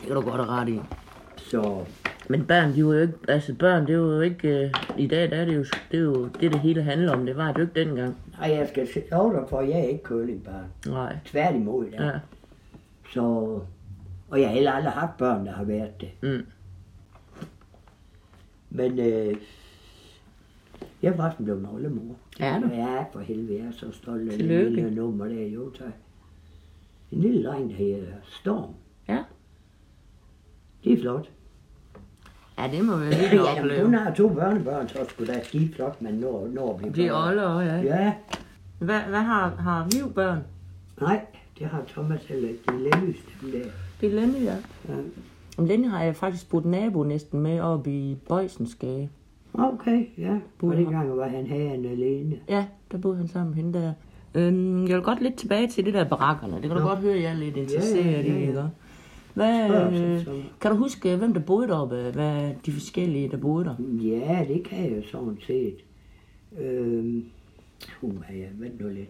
Det kan du godt have ret i. Så Men børn, de var jo ikke, altså børn, det er jo ikke, øh, i dag der er det jo, det er jo det, det hele handler om. Det var det jo ikke dengang. nej, jeg skal love dig for, at jeg er ikke curlingbarn. Nej. Tværtimod, ja. Ja. Så, og jeg har heller aldrig haft børn, der har været det. Mm. Men øh, jeg er faktisk blevet oldemor. Er du? Er for helvede, jeg er så stolt af det lille nummer der. Jo, tak. En lille dreng, der hedder Storm. Ja. Det er flot. Ja, det må være lidt <clears throat> Ja, opleve. hun har to børnebørn, så skulle da skide flot, man når, når at blive børn. older også, ja. Ja, Hvad, hvad har, har Viv børn? nej, det har Thomas heller ikke. Det er Lennys, dem der. Det er Lenny, ja. Ja. Og Lenny har jeg faktisk boet nabo næsten med oppe i Bøjsensgade. Okay, ja. Og Boede dengang var han herren alene. Ja, der boede han sammen med hende der. Øhm, jeg vil godt lidt tilbage til det der barakkerne. Det kan du Nå. godt høre, jeg er lidt interesseret Ja, ja, ja, i, ja. ikke? Hvad, øh, kan du huske, hvem der boede deroppe? Hvad de forskellige, der boede der? Ja, det kan jeg jo sådan set. Øhm, uh, ja, vent nu lidt.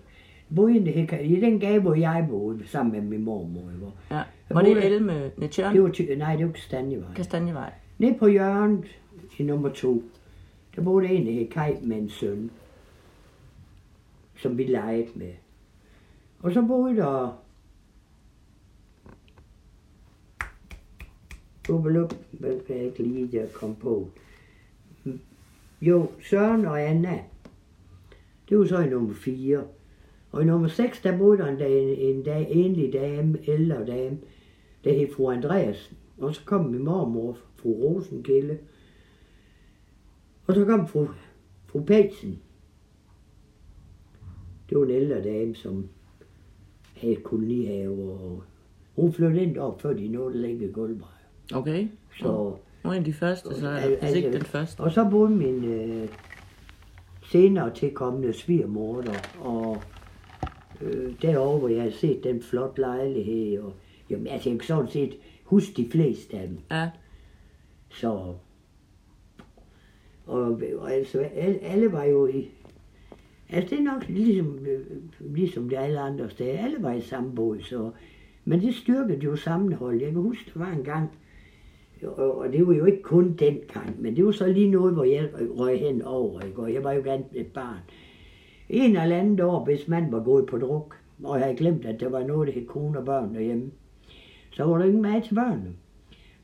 Jeg boede i, den i gade, hvor jeg boede, sammen med min mormor. Hvor. Ja. Var det Elme Netjørn? Det var, ty- nej, det var Kastanjevej. Kastanjevej. Nede på hjørnet i nummer to, der boede en, der hed Kai med en søn, som vi legede med. Og så boede der Ubelup, hvad kan jeg ikke lige der komme på. Jo, Søren og Anna. Det var så i nummer 4. Og i nummer 6, der boede der en, dag, en dag, enlig dame, ældre dame, der hed fru Andreasen. Og så kom min mormor, fru Rosenkilde. Og så kom fru, fru Pelsen. Det var en ældre dame, som havde kolonihave, og hun flyttede ind op, før de nåede at lægge. Okay. Så, Hun er en af de første, så altså ikke altså- den første. og så boede min øh, senere tilkommende svigermor der, og øh, derovre, hvor jeg havde set den flot lejlighed, og jamen, altså, jeg kan sådan set huske de fleste af dem. Ja. Så, og, og altså, alle, alle var jo i, altså det er nok ligesom, øh, ligesom det alle andre steder, alle var i samme båd, så, men det styrkede jo sammenhold. Jeg kan huske, der var en gang, og, det var jo ikke kun den gang, men det var så lige noget, hvor jeg røg hen over, ikke? og jeg var jo blandt et barn. En eller anden år, hvis man var gået på druk, og jeg havde glemt, at der var noget, der hed kone og børn derhjemme, så var der ingen mad til børnene.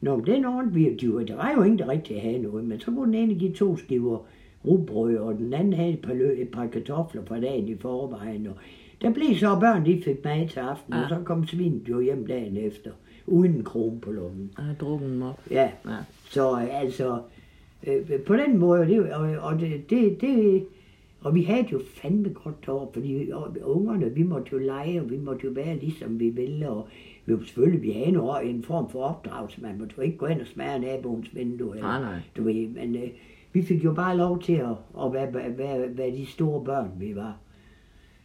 Nå, men den ordentligt, vi, de, var- der var jo ingen, der rigtig havde noget, men så kunne den ene give to skiver rugbrød, og den anden havde et par, lø, et par kartofler på dagen i forvejen. Og der blev så børn, de fik mad til aften, Ja. og så kom svinet jo hjem dagen efter, uden en krone på lommen. Jeg har drukket dem op. Ja, Ja. så øh, altså, øh, på den måde, det, og, og det, det, det, Og vi havde jo fandme godt derovre, fordi og ungerne, vi måtte jo lege, og vi måtte jo være ligesom vi ville, og vi var selvfølgelig, vi havde en, en form for opdragelse, man måtte jo ikke gå ind og smage naboens vindue. Eller, Nej, nej. Du ved, men øh, vi fik jo bare lov til at, at være, være, være, de store børn, vi var.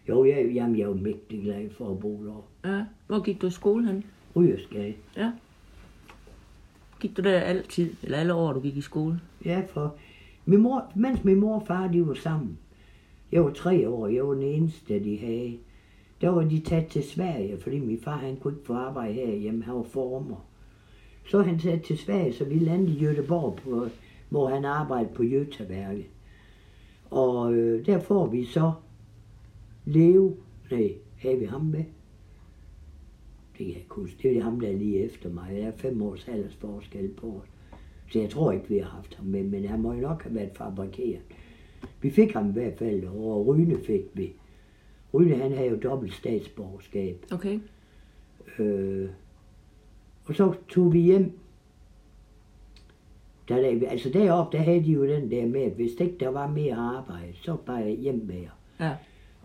Jo, jeg, jamen, jeg jo mægtig glad for at bo der. Ja. Hvor gik du i skole hen? Rygersgade. Ja. Gik du der altid, eller alle år, du gik i skole? Ja, for min mor, mens min mor og far, de var sammen. Jeg var tre år, jeg var den eneste, de havde. Der var de taget til Sverige, fordi min far, han kunne ikke få arbejde herhjemme, han var former. Så han taget til Sverige, så vi landede i Göteborg, på, hvor han arbejdede på Götaværket. Og øh, der får vi så Leo, nej, havde vi ham med? Det kan jeg ikke huske. Det er ham, der er lige efter mig. Der er fem års alders forskel på os. Så jeg tror ikke, vi har haft ham med, men han må jo nok have været fabrikeret. Vi fik ham i hvert fald, og Ryne fik vi. Ryne, han havde jo dobbelt statsborgerskab. Okay. Øh, og så tog vi hjem. Der, der, altså deroppe, der havde de jo den der med, at hvis ikke der var mere arbejde, så bare hjem med jer. Ja.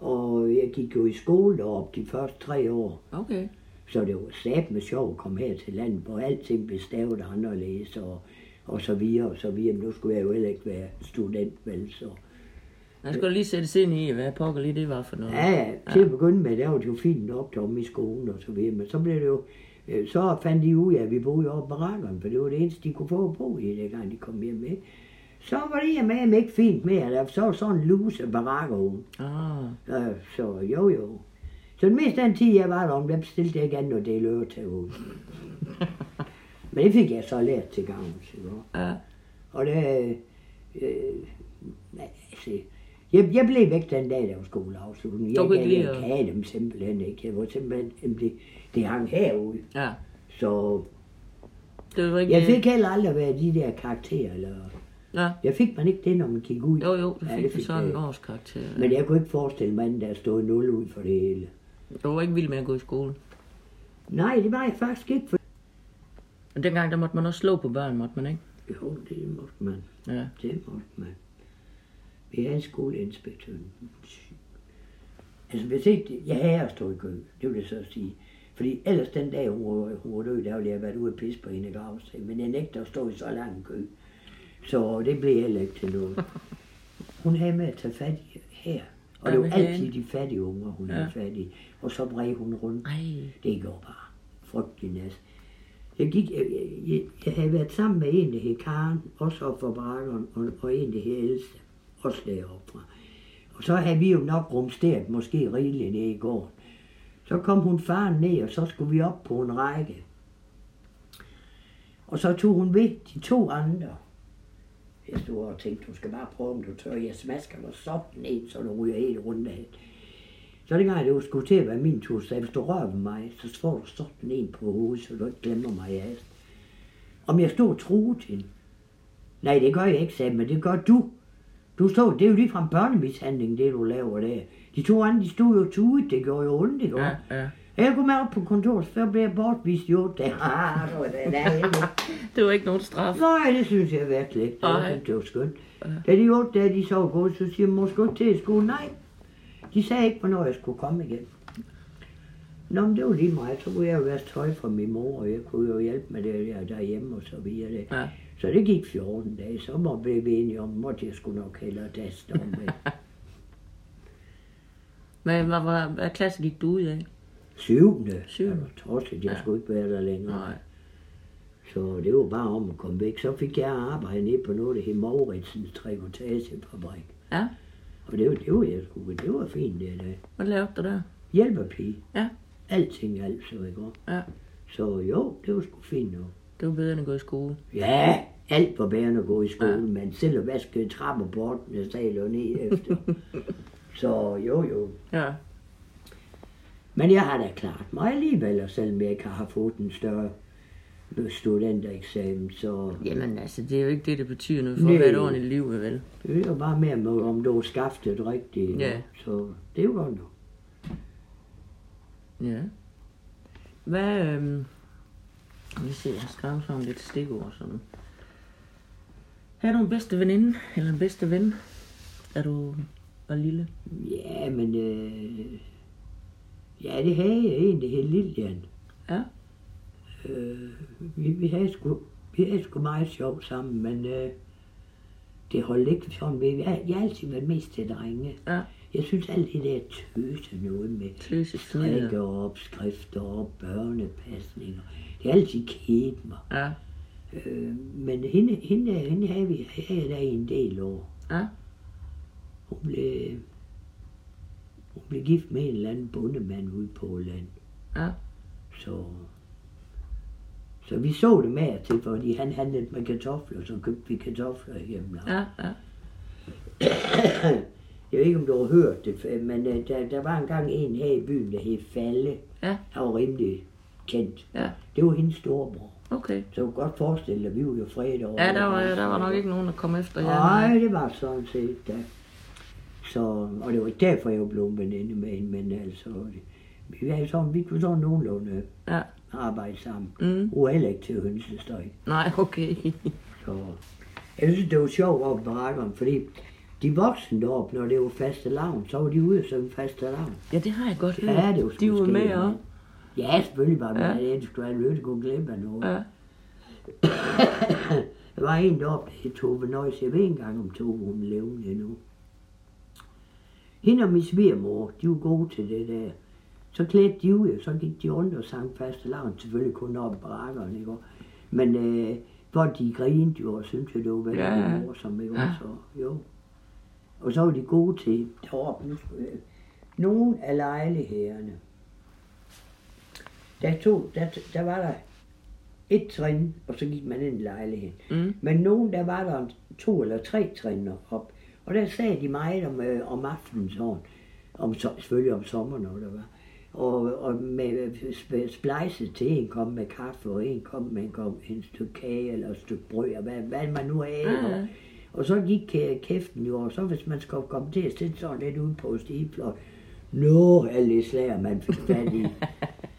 Og jeg gik jo i skole deroppe de første tre år. Okay. Så det var sat med sjov at komme her til landet, hvor alting blev stavet anderledes og, og så videre og så videre. Men nu skulle jeg jo heller ikke være student, vel, så... Jeg skulle lige sætte sig ind i, hvad pokker lige det var for noget. Ja, til at begynde med, der var det jo fint nok deromme i skolen og så videre. Men så blev det jo... øh, Så fandt de ud af, at vi boede på barakkerne, for det var det eneste, de kunne få at bo i, dengang de kom hjem med. Så var det med ikke fint mere. Der så var sådan en luse barakker Ah. Så jo jo. Så den meste af den tid, jeg var der, der bestilte jeg ikke andet at dele øretag ud. Men det fik jeg så lært til gavn? Ja. Og det, øh, nej, altså, jeg, jeg blev væk den dag, der var skoleafslutning. Du Jeg, kunne jeg, ikke jeg, lide jeg kan dem simpelthen ikke. Jeg var simpelthen, jamen, det, det hang herude. Ja. Så Det var ikke... jeg fik heller aldrig været de der karakterer. Eller, Ja. jeg fik man ikke det, når man gik ud. Jo, jo, du Ja, fik det ja, fik sådan en jeg. årskarakter. Men jeg kunne ikke forestille mig, at der stod 0 ud for det hele. Du var ikke vild med at gå i skole. Nej, det var jeg faktisk ikke. For... Og dengang, der måtte man også slå på børn, måtte man ikke? Jo, det måtte man. Ja. Det måtte man. Vi havde en skoleinspektør. Altså, hvis ikke, jeg havde at stå i kø, det vil jeg så sige. Fordi ellers den dag, hun var, hun var død, der ville jeg været ude og pisse på hende gravsted. Men jeg nægter at stå i så lang en kø. Så det blev heller ikke til noget. <laughs> Hun havde med at tage fat i her. Og det var altid de fattige unger, hun Ja. havde fat i. Og så bred hun rundt. Ej. Det går bare frygtelig nas. Jeg, gik, jeg, jeg, jeg havde været sammen med en, der hed Karen, også op for Brakkeren, og, og en, der hed Else, også deroppe fra. Og så havde vi jo nok rumsteret måske rigeligt nede i går. Så kom hun faren ned, og så skulle vi op på en række. Og så tog hun ved de to andre. Jeg stod og tænkte, du skal bare prøve, om du tør. Jeg smasker dig sådan ned, så du ryger helt rundt af. Så dengang det var skulle til at være min tur, så hvis du rører ved mig, så får du sådan en på hovedet, så du ikke glemmer mig af. Om jeg stod og truede hende. Nej, det gør jeg ikke, sagde men det gør du. Du stod, det er jo lige fra børnemishandling, det du laver der. De to andre, de stod jo tudet, det gjorde jo ondt, ikke? Ja, ja. Jeg kom med op på kontoret, så blev jeg bortvist i otte dage. <laughs> Ah, det var det, der, jeg Det var ikke nogen straf. Nej, det synes jeg virkelig ikke. Det var, Nej. det var skønt. Da de otte dage, de så gået, så siger mor, skal til skole? Nej. De sagde ikke, hvornår jeg skulle komme igen. Nå, men det var lige mig. Så kunne jeg jo være tøj fra min mor, og jeg kunne jo hjælpe med det der derhjemme og så videre. Ja. Så det gik 14 dage. Så må blev vi enige om, at jeg skulle nok hellere daste om det. Men hvad, hvad, hvad klasse gik du ud af? Syvende. Syvende. Jeg var tosset, jeg Ja. skulle ikke være der længere. Nej. Så det var bare om at komme væk. Så fik jeg arbejde nede på noget, der hed Mauritsens Trikotagefabrik. Ja. Og det var, det var jeg sgu, det var fint det der. Hvad lavede du der? Hjælperpige. Ja. Alting alt, så ikke? Ja. Så jo, det var sgu fint nok. Det var bedre end at gå i skole. Ja, alt var bedre end at gå i skole, Ja. men selv at vaske trapper 8. sal og ned efter. <laughs> så jo, jo. Ja. Men jeg har da klart mig alligevel, og selvom jeg ikke har fået en større studentereksamen, så Jamen altså, det er jo ikke det, det betyder noget for Nej. at være et ordentligt liv, vel? det er jo bare mere med, om du har skaftet rigtigt. Ja. Så det er jo godt nok. Ja. Hvad, øhm... Vi ser, jeg har skrevet sådan lidt stikord sådan. Har du en bedste veninde, eller en bedste ven? Er du var lille? Ja, men... Øh, ja, det havde jeg egentlig helt Lilian. Ja. Øh, vi, vi, havde sgu, vi havde sgu meget sjov sammen, men øh, det holdt ikke sådan ved. Jeg, jeg har altid været mest til drenge. Ja. Jeg synes alt det der tøse noget med Tøse fnider. strikke og opskrifter og børnepasninger. Det har altid kedet mig. Ja. Øh, men hende, hende, hende havde, vi, havde jeg da i en del år. Ja. Hun blev, hun blev gift med en eller anden bondemand ude på land. Ja. Så, så vi så det med til, fordi han handlede med kartofler, så købte vi kartofler hjemme. Ja. Ja. Jeg ved ikke, om du har hørt det, men øh, der, der var engang en her i byen, der hed Falle. Ja. Han var rimelig kendt. Ja. Det var hendes storebror. Okay. Så du kan godt forestille dig, vi var jo fredag over. Ja, der var, der var nok ikke nogen, der kom efter jer. Nej, det var sådan set da. Så, og det var derfor, jeg blev veninde med hende, men altså, vi, var sådan, vi kunne sådan nogenlunde Ja. arbejde sammen. Mm. Hun var heller ikke til hønsestøj. Nej, okay. Så jeg synes, det var sjovt på barakkerne, fordi de voksne deroppe, når det var faste lavn, så var de ude og synge faste lavn. Ja, det har jeg godt hørt. Ja, det var De var med også. Ja, selvfølgelig var vi Ja. det. Det skulle have gå glip af noget. Ja. <coughs> Der var en deroppe, der hed Tove Nøjes. Jeg ved ikke engang, om Tove hun levende endnu. Hende og min svigermor, de var gode til det der. Så klædte de ud, og så gik de rundt og sang faste lavn. Selvfølgelig kun op i barakkerne, ikke? Men øh, hvor de grinede jo, og syntes jeg, det var veldig Ja, morsomt, ikke? Ja. Så, jo. Og så var de gode til deroppe. Jeg- nogle af lejlighederne. Der, tog, der, der var der et trin, og så gik man ind i lejligheden. Mm. Men nogen, der var der to eller tre trin op. Og der sagde de meget om, øh, om aftenen sådan. Om, selvfølgelig om sommeren, når der var. Og, og med sp- splejset til en kom med kaffe, og en kom med en, kom, en stykke kage eller et stykke brød, og hvad, hvad man nu havde. Ja. Og, og så gik øh, kæften jo, og så hvis man skulle komme til at sætte sådan lidt ud på stigefløj, nå, alle slager man fik fat i.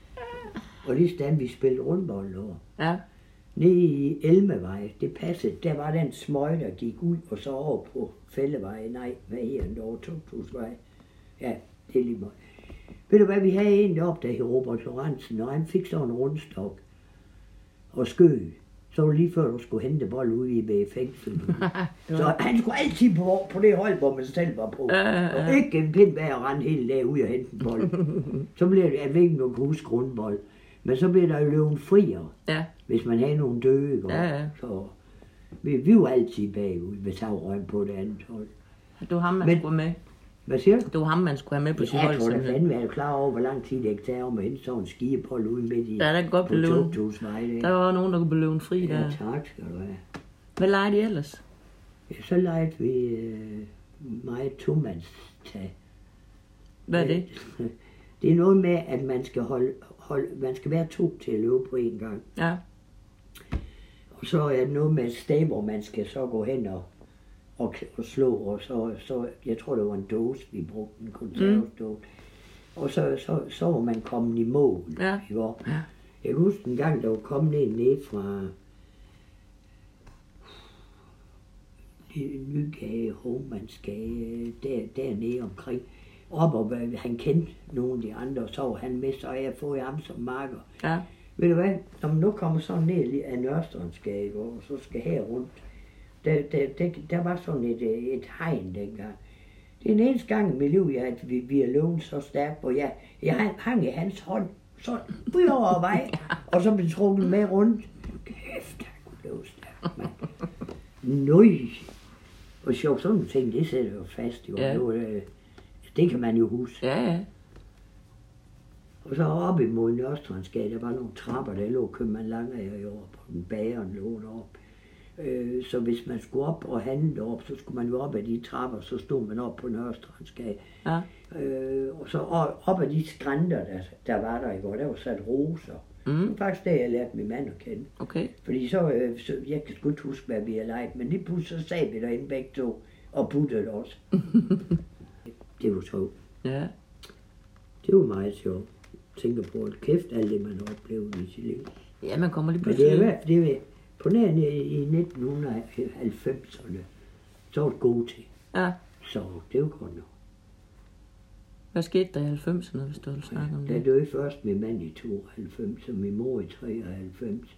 <laughs> og lige stand vi spillede rundbold over. Ja. Nede i Elmevej, det passede, der var den smøg, der gik ud, og så over på Fællevej, nej, hvad hedder den over 2000-vej. Ja, det er lige meget. Ved du hvad, vi havde en deroppe, der hed Robert Lorentzen, og han fik sådan en rundstok og skød. Så var det lige før, du skulle hente bold ude i ved fængsel. <laughs> så han skulle altid på, på det hold, hvor man selv var på. Og ikke en pind bag at rende hele dagen ud og hente en bold. <laughs> så blev det, jeg ved ikke, om du kan huske rundbold, men så blev der jo løven frier Ja. Hvis man havde nogle døde, ikke? Ja, ja. så vi, vi var altid bagud, hvis han røg på det andet hold. Var ham, man Men- skulle med. Hvad siger du? Det var ham, man skulle have med på Jeg hold. tror da fandme, jeg er klar over, hvor lang tid det kan tage om at hente sådan en skiebold ude midt i Ja, der kan godt blive løven. 2000 vej. Der var nogen, der kunne blive fri Ja, der. tak skal du have. Hvad legede de ellers? Ja, så legede vi øh, meget tomandstag. Hvad er det? <laughs> Det er noget med, at man skal, holde, holde, man skal være to til at løbe på en gang. Ja. Så er det noget med et sted, hvor man skal så gå hen og, og, og slå, og så, så, jeg tror det var en dåse, vi brugte, en konservesdåse. Og så, så, så var man kommet i mål. Ja. Ikke? Ja. Jeg kan huske en gang, der var kommet en ned fra Nygade, Homansgade, der, dernede omkring. Op og han kendte nogle af de andre, og så var han med, så jeg fået ham som marker. Ja. Ved du hvad, når man nu kommer sådan ned lige af Nørstrandsgade, og så skal her rundt, der, der, der, der var sådan et, øh, et hegn dengang. Det er den eneste gang i mit liv, jeg, at vi, vi har løbet så stærkt, hvor jeg, jeg hang- i hans hånd, så ud over vej, <laughs> og så blev trukket med rundt. Kæft, han løbe stærkt, mand. Nøj. Og sjovt, sådan nogle ting, det sætter jo fast, jo. Ja. Ja. Det, det kan man jo huske. Ja, ja. Og så op imod Nørstrandsgade, der var nogle trapper, der lå købmand Langager i år, på den bageren lå deroppe. Øh, så hvis man skulle op og handle deroppe, så skulle man jo op ad de trapper, så stod man op på Nørstrandsgade. Ja. Øh, og så op, op ad de skrænter, der, der var der i går, der var sat roser. Det Mm. var faktisk der, jeg lærte min mand at kende. Okay. Fordi så, øh, så jeg kan sgu ikke huske, hvad vi har leget, men lige pludselig så sad vi derinde begge to og puttede os. <laughs> det var sjovt. Ja. Det var meget sjovt. Tænker på, at kæft, alt det, man har oplevet i sit liv. Ja, man kommer lige Men det er pludselig... det er, på nær i 1990'erne, så var det gode til. Ja. Så det var godt nok. Hvad skete der i 90'erne, hvis du vil snakke om Der det? døde først min mand i 92, og min mor i 93.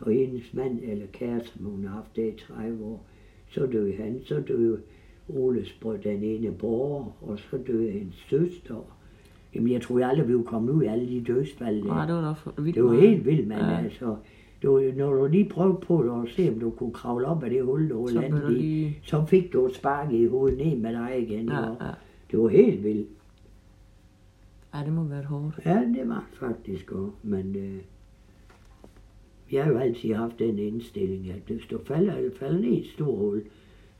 Og hendes mand, eller kæreste, som hun har haft det i 30 år, så døde han. Så døde Oles bror, den ene bror, og så døde hendes søster. Jamen, jeg tror jeg aldrig, vi ville komme ud af alle de dødsfald. Nej, det var da vildt Det var helt vildt, men Ja. altså, du, når du lige prøvede på at se, om du kunne kravle op af det hul, du var Så landet du i, lige... så fik du et spark i hovedet ned med dig igen. Ja, og ja. Det var helt vildt. ja, det må være hårdt. Ja, det var faktisk også, men øh, jeg har jo altid haft den indstilling, at hvis du falder, falder ned i et stort hul,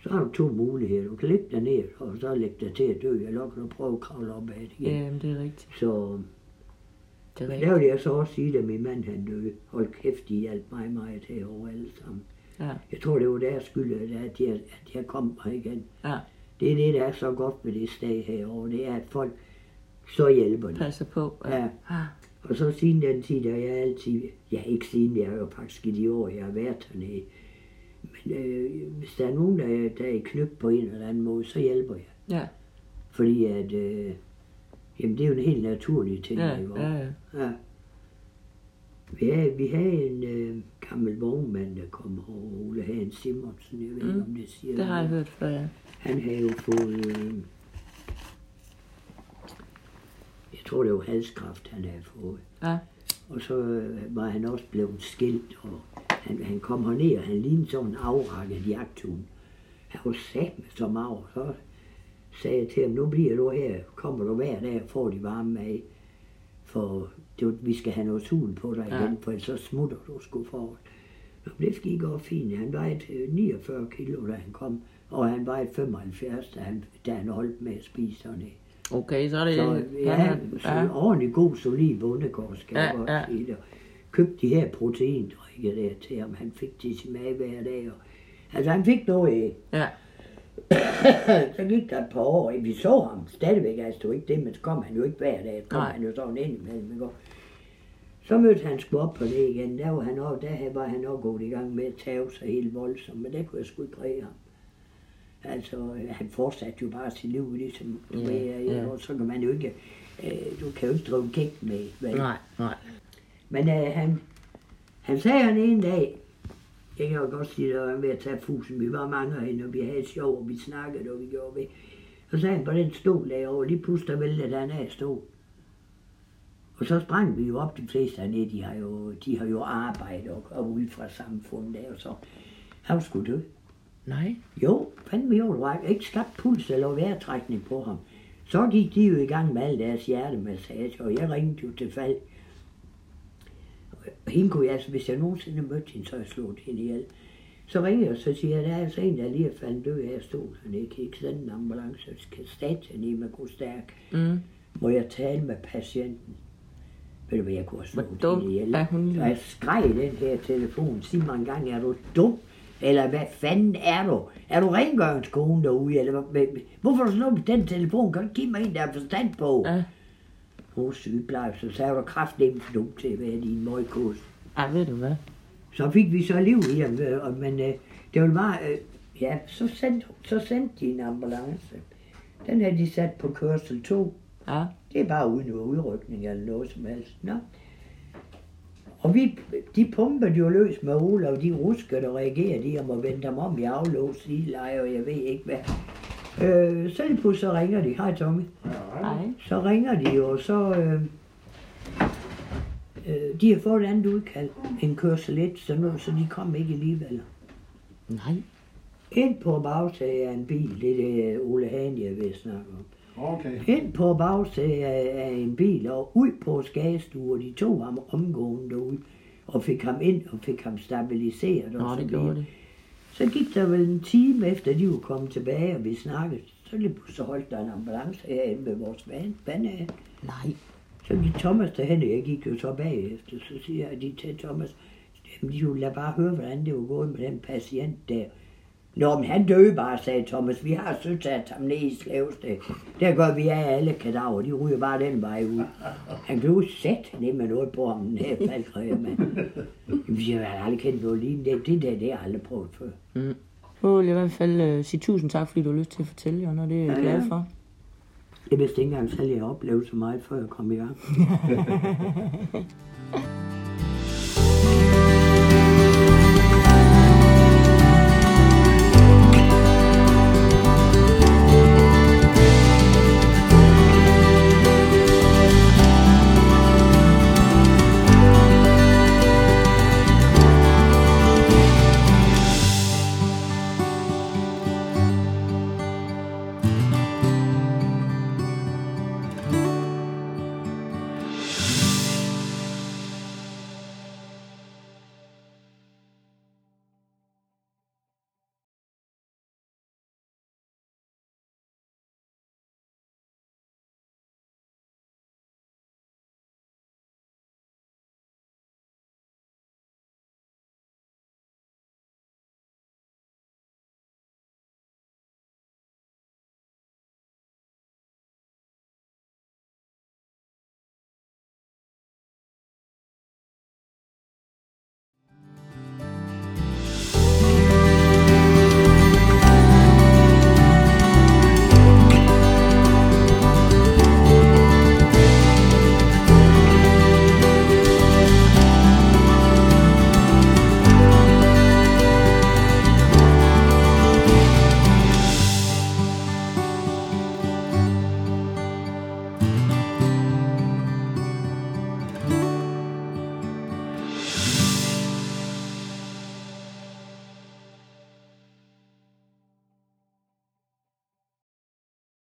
så har du to muligheder. Du kan lægge dig ned, og så lægge dig til at dø, eller kan du prøve at kravle op det igen. Ja, det er rigtigt. Så Det er der rigtigt. vil jeg så også sige, at min mand han døde. Hold kæft, de hjalp mig meget herovre alle sammen. Ja, Jeg tror, det var deres skyld, at jeg, at jeg kom her igen. ja. Det er det, der er så godt ved det sted herovre. Det er, at folk så hjælper de. Passer på. Ja. Ja. Og så siden den tid, der er jeg altid, ja ikke siden, jeg er jo faktisk i de år, jeg har været hernede. Øh, hvis der er nogen, der, er- der er i knyk på en eller anden måde, så hjælper jeg. Ja, Fordi at, øh, jamen det er jo en helt naturlig ting. ja, ikke? ja, ja. ja. Vi havde, vi havde en øh, gammel vognmand, der kom over, Ole Hagen Simonsen, jeg ved ikke, Mm. om det siger Det har jeg hørt før, ja. Han havde jo fået, øh, jeg tror det var halskræft, han havde fået. Ja, Og så øh, var han også blevet skilt, og han, han kom herned, og han lignede sådan en afrakket jagthund. Han var sat med så meget, så sagde jeg til ham, nu bliver du her, kommer du hver dag og får de varme mad, for det, vi skal have noget sul på dig Ja. igen, for ellers så smutter du sgu for. Nå, men det gik også fint. Han vejede øh, 49 kilo, da han kom, og han vejede 75, da han, da han holdt med at spise hernede. okay, så er det... Så ja, så ja. ordentlig god, solid bondegård, skal Ja, ja. sige det. Købte de her proteindrikke der til ham. Han fik de til mad hver dag. Og, altså, han fik noget af. ja. <coughs> så gik der et par år, vi så ham stadigvæk, altså det var ikke det, men så kom han jo ikke hver dag, så kom Nej. han jo sådan ind imellem, ikke? Og Så mødte han sgu op på det igen, der var han også, der var han også gået i gang med at tage sig helt voldsomt, men det kunne jeg sgu ikke redde ham. Altså, han fortsatte jo bare sit liv, ligesom du Ja, ved, og så kan man jo ikke, øh, du kan jo ikke drive kægt med, vel? Nej, nej. Men øh, han, han sagde han en dag, jeg kan jo godt sige, at var ved at tage fusen. Vi var mange herinde, og vi havde sjov, og vi snakkede, og vi gjorde ved. Så sagde han på den stol derovre, lige der væltede han af stol. Og så sprang vi jo op, de fleste hernede, de har jo, de har jo arbejde og, og ude fra samfundet der, og så. Han skulle dø. Nej. Jo, fandme jo, der ikke skabt puls eller vejrtrækning på ham. Så gik de jo i gang med al deres hjertemassage, og jeg ringede jo til fald. Og hende kunne jeg, altså, hvis jeg nogensinde mødte hende, så jeg slået hende ihjel. Så ringer jeg, og så siger jeg, der er altså en, der lige er faldet død af stolen. Han kan ikke sende en ambulance, jeg skal staten i med god stærk. Mm. Må jeg tale med patienten? Ved du hvad, jeg kunne have slået dum hende ihjel. er hun? Og jeg skreg den her telefon, sig mig en gang, er du dum? Eller hvad fanden er du? Er du rengøringskone derude? Eller hvad? Hvorfor har du slået på den telefon? Kan du give mig en, der har forstand på? Ja. Er sygeplejerske, så er du kraftedeme for til at være din møgkos. Ej, ved du hvad? Så fik vi så liv i ham, øh, og- men øh, det var bare, øh, ja, så sendte, så sendte de en ambulance. Den havde de sat på kørsel 2. Ja. Det er bare uden udrykning eller noget som helst. Nå. Og vi, de pumpede jo løs med Ola, og de ruskede og reagerede de om at vende dem om i aflås, leje, og jeg ved ikke hvad. Øh, så lige pludselig så ringer de, hej Tommy. Nej. Så ringer de jo, og så... Øh, øh, de har fået et andet udkald, en kørsel 1, så, nu, så de kom ikke alligevel. Nej. Ind på bagsædet af en bil, det er det Ole Hane, jeg vil snakke om. Okay. Ind på bagsædet af, en bil og ud på skadestue, og de tog ham omgående derude og fik ham ind og fik ham stabiliseret. Nå, og så det videre. gjorde det. Så gik der vel en time efter, de var kommet tilbage, og vi snakkede. Så lige pludselig holdt der en ambulance herinde ved vores vand, vandhane. Nej. Så gik Thomas derhen, og jeg gik jo så bagefter. Så siger jeg de til Thomas, jamen de ville bare høre, hvordan det var gået med den patient der. Nå, men han døde bare, sagde Thomas. Vi har søsat ham ned i slævsted. Der gør vi af alle kadaver. De ryger bare den vej ud. Han blev sat ned med noget på ham, den her faldkræver, mand. Jamen, Jeg har aldrig kendt noget lignende. Det, det der, det har jeg aldrig prøvet før. Så vil jeg i hvert fald uh, sige tusind tak, fordi du har lyst til at fortælle, Jonna. Det er jeg Ja, glad ja. for. Jeg vidste ikke engang selv, at jeg oplevede så meget, før jeg kom i gang. <laughs>